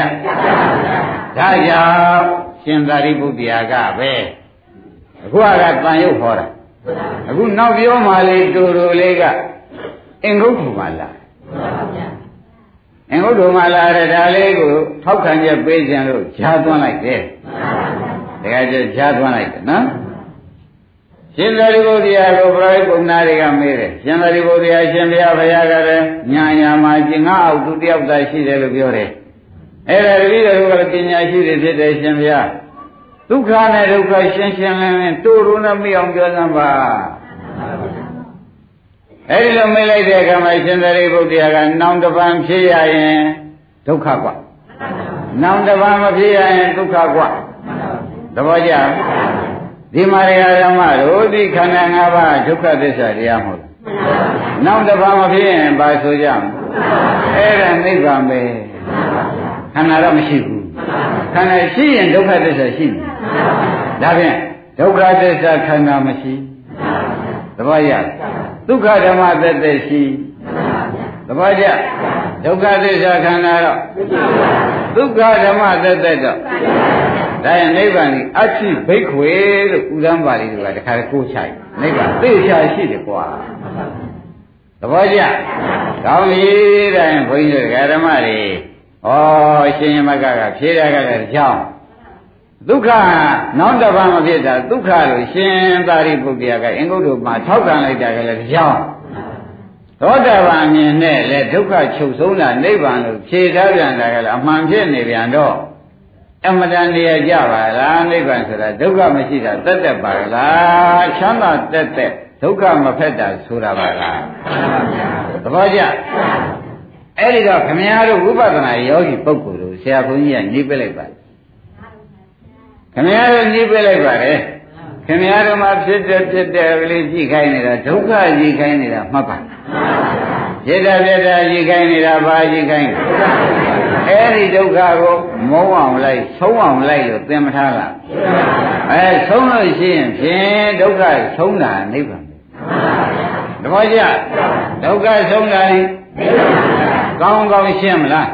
ဒါကြောင့်ရှင်သာရိပုတ္တရာကပဲအခုကတန်ရုပ်ဟောတာအခုနောက်ပြောမှလေးတူတူလေးကအင်္ဂုတ္တမလာအင်္ဂုတ္တမလာတဲ့ဒါလေးကိုထောက်ခံချက်ပေးခြင်းလို့ဈာသွန်းလိုက်တယ်တကယ်ကျဈာသွန်းလိုက်တယ်နော် ရှင်သာရိပုတ္တရာကိုပြိုင်ပုံနာတွေကမေးတယ်ရှင်သာရိပုတ္တရာရှင်ဘုရားဘုရားကလည်းညာညာမှာကျင်ငါအောက်သူတယောက်သာရှိတယ်လို့ပြောတယ်အဲ့ဒါတပည့်တော်ကလည်းပညာရှိတွေဖြစ်တယ်ရှင်ဘုရားဒုက္ခနဲ့ဒုက္ခရှင်းရှင်းလင်းလင်းတူတူနဲ့မအောင်ပြောစမ်းပါအဲ့ဒီလိုမေးလိုက်တဲ့အခါမှာရှင်သာရိပုတ္တရာကနောင်တပံဖြစ်ရရင်ဒုက္ခกว่าနောင်တပံမဖြစ်ရရင်ဒုက္ခกว่าသဘောကျ ဒီမာရိယာဓမ္မတို့ဒီခန္ဓာ၅ပါးဒုက္ခသစ္စာတရားမဟုတ်ဘူးနောက်တစ်ပါးမဖြစ်ရင်ဘာဆိုကြမလဲအဲ့ဒါနိဗ္ဗာန်ပဲခန္ဓာတော့မရှိဘူးခန္ဓာရှိရင်ဒုက္ခသစ္စာရှိတယ်ဒါဖြင့်ဒုက္ခသစ္စာခန္ဓာမရှိသဘောရဒုက္ခဓမ္မသက်သက်ရှိသဘောကျဒုက္ခသစ္စာခန္ဓာတော့ဒုက္ခဓမ္မသက်သက်တော့ ဒါရင်နိဗ္ဗာန်ကြီးအချိဘိက္ခွေလို့ဥဒန်းပါဠိတွေကတခါကိုးချိုက်နိဗ္ဗာန်သိချာရှိတယ်ကွာသဘောကျကောင်းပြီတဲ့ဘုန်းကြီးတို့ဓမ္မတွေဩရှင်ယမကကဖြေရကလည်းကြောင်းဒုက္ခနောက်တစ်ပါးမဖြစ်တာဒုက္ခလို့ရှင်သာရိပုတ္တရာကအင်္ဂုတ္တမှာထောက်ခံလိုက်တာကလည်းကြောင်းသောတာပန်မြင်နဲ့လေဒုက္ခချုပ်ဆုံးတာနိဗ္ဗာန်လို့ဖြေထားပြန်တာကလည်းအမှန်ဖြစ်နေပြန်တော့ အမတန်နေရကြပါလားနိဗ္ဗာန်ဆိုတာဒုက္ခမရှိတာတက်တက်ပါလားချမ်းသာတက်တက်ဒုက္ခမဖက်တာဆိုတာပါလားသဘောကျအဲ့ဒီတော့ခမည်းတော်ဝိပဿနာယောဂီပုဂ္ဂိုလ်တို့ဆရာဘုန်းကြီးကညှိပလိုက်ပါခမည်းတော်ညှိပလိုက်ပါတယ်ခင်ဗျားတို့မှာဖြစ်တဲ့ဖြစ်တဲ့ကလေးကြည့်ခိုင်းနေတာဒုက္ခကြည့်ခိုင်းနေတာမှတ်ပါဖြစ်တဲ့ဖြစ်တဲ့ကြည့်ခိုင်းနေတာဘာကြည့်ခိုင်း အဲ့ဒီဒုက္ခကိုမုန်းအောင်လိုက်ဆုံးအောင်လိုက်လို့သင်မထားလားအဲဆုံးလို့ရှိရင်ဖြင့်ဒုက္ခဆုံးတာနိဗ္ဗာန်တပည့်ကြဒုက္ခဆုံးတာနိကောင်းကောင်းရှင်းမလား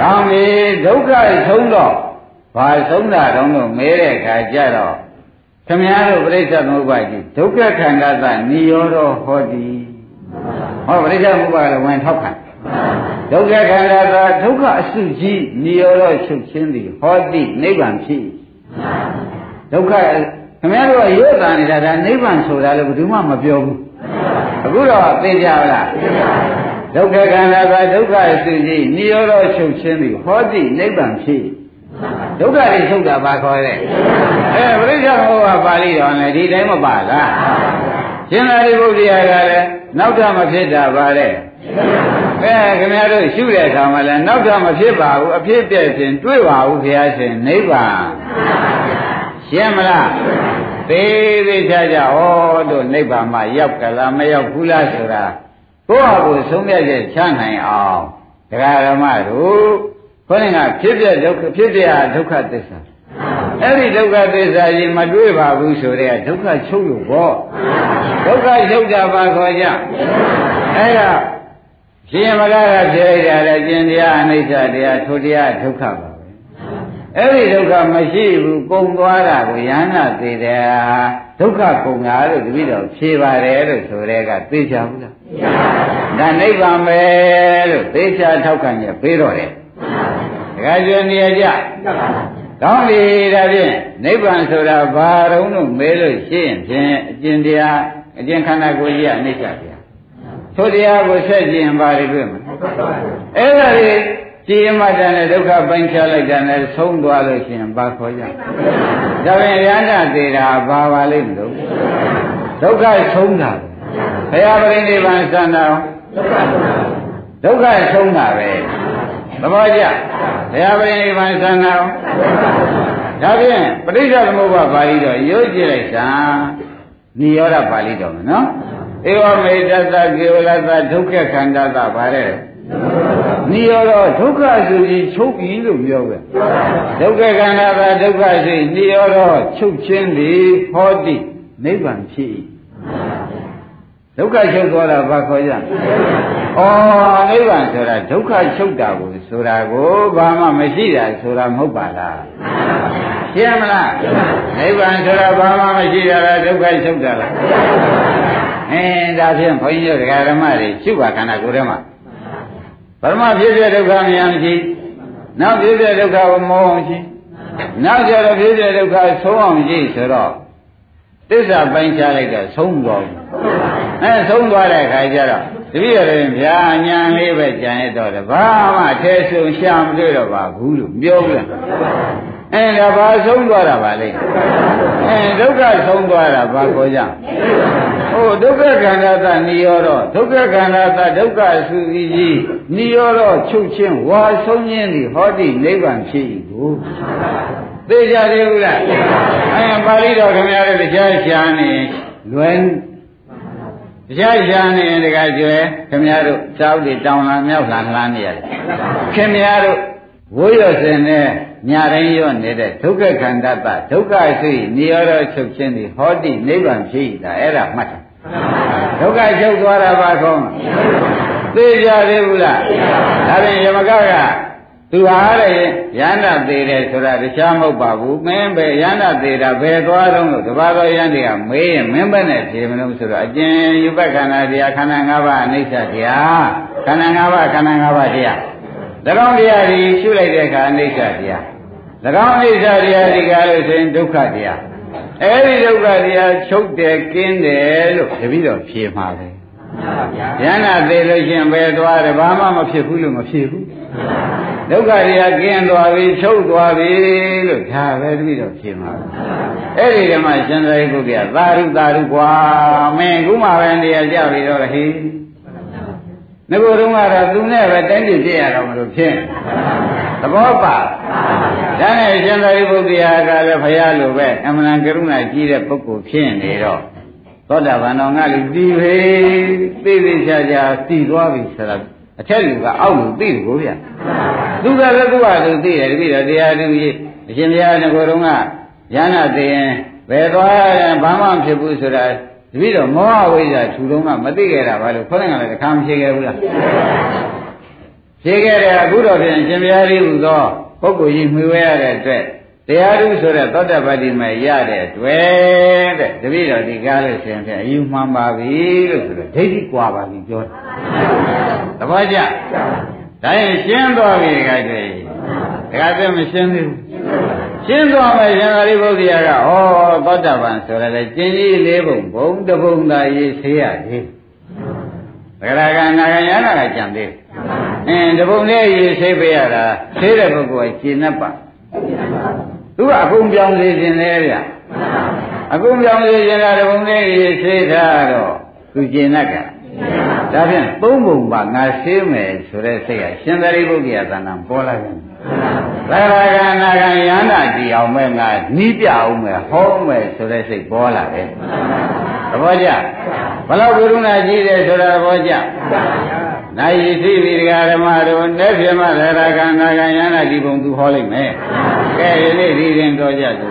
ကောင်းပြီဒုက္ခဆုံးတော့ဘာဆုံးတာတုံးလို့မဲတဲ့အခါကျတော့ခမည်းတော်ပြိဿသမုပ္ပါကြီးဒုက္ခခန္ဓာသနိရောဓဟောတိဟောပြိဿသမုပ္ပါလည်းဝင်ထောက်ခံ ဒုက္ခခန္ဓာသာဒုက္ခအစုကြီးနိရောဓချုပ်ခြင်းသည်ဟောတိနိဗ္ဗာန်ဖြစ်ဒုက္ခခင်ဗျားတို့ကရွတ်တာနေတာဒါနိဗ္ဗာန်ဆိုတာလည်းဘယ်သူမှမပြောဘူးသအခုတော့သိကြလားဒုက္ခခန္ဓာကဒုက္ခစုကြည်နိရောဓချုပ်ခြင်းသည်ဟောတိနိဗ္ဗာန်ဖြစ်ဒုက္ခတွေချုပ်တာပါခေါ်တဲ့အဲပရိစ္ဆေမောဟပါဠိတော်နဲ့ဒီတိုင်းမပါလားရှင်သာရိပုတ္တရာကလည်းနောက်ထပ်မဖြစ်တာပါတဲ့ အဲခင်ဗျားတို့ရှုတဲ့အခါမှာလည်းနောက်ထပ်မဖြစ်ပါဘူးအဖြစ်ပြည့်ခြင်းတွေ့ပါဘူးဘုရားရှင်နိဗ္ဗာန်ရှင်းမလားသေးသေးချာချာဩတို့နိဗ္ဗာန်မှာရောက်ကလားမရောက်ဘူးလားဆိုတာကိုယ့်ဟာကိုယ်ဆုံးဖြတ်ချက်ချနိုင်အောင်ဒကာရမတို့ခေါင်းကဖြစ်ပြဒုက္ခဖြစ်ပြဒုက္ခသစ္စာအဲ့ဒီဒုက္ခသစ္စာကြီးမတွေ့ပါဘူးဆိုတဲ့ဒုက္ခချုပ်လို့ပေါ့ဒုက္ခချုပ်တာပါခေါ်ကြအဲ့ဒါ ရှင်မလာကဖြစ်လိုက်တာလေကျင်တရားအနိစ္စတရားထိုတရားဒုက္ခပါပဲအဲ့ဒီဒုက္ခမရှိဘူးပုံသွားတာကိုယန္နာသေးတယ်ဒုက္ခကုန်တာလို့တပည့်တော်ဖြေပါတယ်လို့ဆိုတဲ့ကသိချဘူးလားဒါနိဗ္ဗာန်ပဲလို့သိချထောက်ခံရပေးတော့တယ်တခါကျွနေရကြကောင်းပြီဒါဖြင့်နိဗ္ဗာန်ဆိုတာဘာတုံးလို့မဲလို့ရှိရင်ဖြင့်အကျင့်တရားအကျင့်ခန္ဓာကိုယ်ကြီးကအနိစ္စတရား ထိုတရားကိုဆက်ကျင်ပါလိမ့်မယ်အဲ့ဒါကြီးကြည်မှတ်တယ်နဲ့ဒုက္ခပိုင်းခြားလိုက်တယ်နဲ့ဆုံးသွားလို့ရှိရင်ဘာခေါ်ကြဒါဖြင့်ရဟန္တာသေးတာဘာပါလိမ့်မလို့ဒုက္ခဆုံးတာဘုရားပရိနိဗ္ဗာန်စံတော်ဒုက္ခဆုံးတာပဲသဘောကျဘုရားပရိနိဗ္ဗာန်စံတော်ဒါဖြင့်ပဋိစ္စသမုပ္ပါပါဠိတော်ရိုးကြည့်လိုက်တာနိရောဓပါဠိတော်မယ်နော် ဧဝမေတ္တကေဝလသဒုက္ခခန္ဓာသဗါတဲ့နိရောဓဒုက္ခဆိုပြီးချုပ်ပြီလို့ပြောပဲဒုက္ခခန္ဓာသာဒုက္ခရှိနိရောဓချုပ်ခြင်းသည်ဟောတိနိဗ္ဗာန်ဖြစ်၏ဒုက္ခချုပ်သွားတာဘာခေါ်ကြဩနိဗ္ဗာန်ဆိုတာဒုက္ခချုပ်တာကိုဆိုတာကိုဘာမှမရှိတာဆိုတာမဟုတ်ပါလားရှင်းမလားနိဗ္ဗာန်ဆိုတာဘာမှမရှိတာလားဒုက္ခချုပ်တာလား အင်းဒါဖြင့်ဘုန်းကြီးတို့ဒကာဓမ္မတွေရှုပါခန္ဓာကိုယ်ထဲမှာပရမဖြစ်ဖြစ်ဒုက္ခမယံရှိနောက်ဖြစ်ဖြစ်ဒုက္ခကိုမောအောင်ရှိနောက်ကျတော့ဖြစ်ဖြစ်ဒုက္ခဆုံးအောင်ရှိဆိုတော့သစ္စာပိုင်းခြားလိုက်တော့ဆုံးသွားဘူးအဲဆုံးသွားတဲ့အခါကျတော့တပည့်တော်ဗျာညာလေးပဲကြံရတော့တယ်ဘာမှထဲဆုံးရှာမတွေ့တော့ပါဘူးလို့ပြောဘူးလား အဲဒါဘာဆုံးသွားတာပါလဲအဲဒုက္ခဆုံးသွားတာဘာကိုကြဟိုဒုက္ခခန္ဓာသနိရောဓဒုက္ခခန္ဓာသဒုက္ခသုတိကြီးနိရောဓချုပ်ခြင်းဝါဆုံးခြင်းသည်ဟောတိနိဗ္ဗာန်ဖြစ်၏ကိုသိကြသေးဘူးလားအဲပါဠိတော်ခင်ဗျားတို့တရားရှာနေလွယ်တရားရှာနေတကကျွယ်ခင်ဗျားတို့စောက်တွေတောင်းလာမြောက်လာလှမ်းနေရတယ်ခင်ဗျားတို့ ဝိရစင်နဲ့ညာတိုင်းရောနေတဲ့ဒုက္ခခန္ဓာတဒုက္ခစိတ်နိရောဓချုပ်ခြင်းဒီဟောတိနိဗ္ဗာန်ဖြစ်တာအဲ့ဒါမှတ်တာဒုက္ခချုပ်သွားတာပါကောင်းသိကြသေးဘူးလားဒါဖြင့်ယမကကသူဟာတဲ့ရဟန္တာသေးတယ်ဆိုတာတခြားမဟုတ်ပါဘူးမင်းပဲရဟန္တာသေးတာဘယ်သွားတော့လို့တပါးသောရဟန်းတွေကမေးရင်မင်းပဲနဲ့ဖြေမလို့ဆိုတော့အကျဉ်းယူပက္ခန္ဓာတရားခန္ဓာ၅ပါးအနိစ္စတရားခန္ဓာ၅ပါးခန္ဓာ၅ပါးတရား၎ င်းတရားဒီရှုလိုက်တဲ့အခါအနိစ္စတရား၎င်းအနိစ္စတရားဒီကားလို့ဆိုရင်ဒုက္ခတရားအဲဒီဒုက္ခတရားချုပ်တယ်ကင်းတယ်လို့တပည့်တော်ဖြေမှာပဲဉာဏ်နာသေးလို့ရှင်ပဲသွားတယ်ဘာမှမဖြစ်ဘူးလို့မဖြစ်ဘူးဒုက္ခတရားကင်းသွားပြီချုပ်သွားပြီလို့ဒါပဲတပည့်တော်ဖြေမှာအဲ့ဒီဓမ္မရှင်သာရိပုတ္တရာသာရုသာရုကွာမင်းခုမှပဲနေရာကြပြီတော့ဟေး ငကိုယ်တုန်းကတော့သူနဲ့ပဲတိုင်းပြည်ပြည့်ရတော့မလို့ဖြစ်သဘောပါဒါနဲ့ရှင်သာရိပုတ္တရာကလည်းဘုရားလိုပဲအမှန်ကရုဏာကြီးတဲ့ပုဂ္ဂိုလ်ဖြစ်နေတော့သောတာပန်တော်ငါလူတည်ပေသိသိချာချာတည်သွားပြီဆိုတာအထက်လူကအောက်လူသိတယ်ကိုဗျသူကလည်းသူ့ဟာသူသိတယ်တပည့်တော်တရားသူကြီးအရှင်ဘုရားငကိုယ်တုန်းကဉာဏ်သိရင်ဘယ်သွားရင်ဘာမှမဖြစ်ဘူးဆိုတာ တပည့်တော်မောဟဝိဇ္ဇာထူတော့မှမသိခဲ့တာဘာလို့ခေါင်းကလည်းတစ်ခါမဖြစ်ခဲ့ဘူးလားဖြစ်ခဲ့တယ်အခုတော့ပြင်ရှင်ဘုရားကြီးဟူသောပုဂ္ဂိုလ်ကြီးမှီဝဲရတဲ့အတွက်တရားဓုဆိုတဲ့သောတပတ္တိမဲ့ရတဲ့တွေ့တဲ့တပည့်တော်ဒီကားလို့ရှင်ဖြင့်အယူမှန်ပါပြီလို့ဆိုတော့ဒိဋ္ဌိကွာပါပြီပြောတယ်သဘောကျဒါရင်ရှင်းသွားပြီကတည်းကဒါကတည်းမရှင်းသေးဘူး ရှင်းသွားမယ်ရှင်သာရိပုတ္တရာကဩသောတပန်ဆိုရတဲ့ကျင်ကြီးလေးပုံဘုံတပုံသာရေးဆေးရသေးသရဂနာဂယနာကကြံသေးအင်းတပုံလေးရေဆေးပေးရတာဆေးတဲ့ပုဂ္ဂိုလ်ကရှင်း납ပါသူကအကုန်ပြောင်းစေခြင်းလေဗျအကုန်ပြောင်းစေခြင်းလားတပုံလေးရေဆေးထားတော့သူရှင်း납ကဒါဖြင့်သုံးပုံပါငါဆေးမယ်ဆိုတဲ့စိတ်ကရှင်သာရိပုတ္တရာသဏ္ဍာန်ပေါ်လာတယ် သရဂနာဂယနာကြည့်အောင်မဲ့ငါနီးပြအောင်မဲ့ဟောမယ်ဆိုတဲ့စိတ်ပေါ်လာတယ်သဘောကျဘလောက်ကရုဏာကြီးတယ်ဆိုတာသဘောကျနိုင်ရသိပြီဒကာဓမ္မတို့နဲ့ပြမသရဂနာဂယနာဒီပုံသူဟောလိုက်မယ်ကဲဒီနေ့ဒီရင်တော်ကြသူ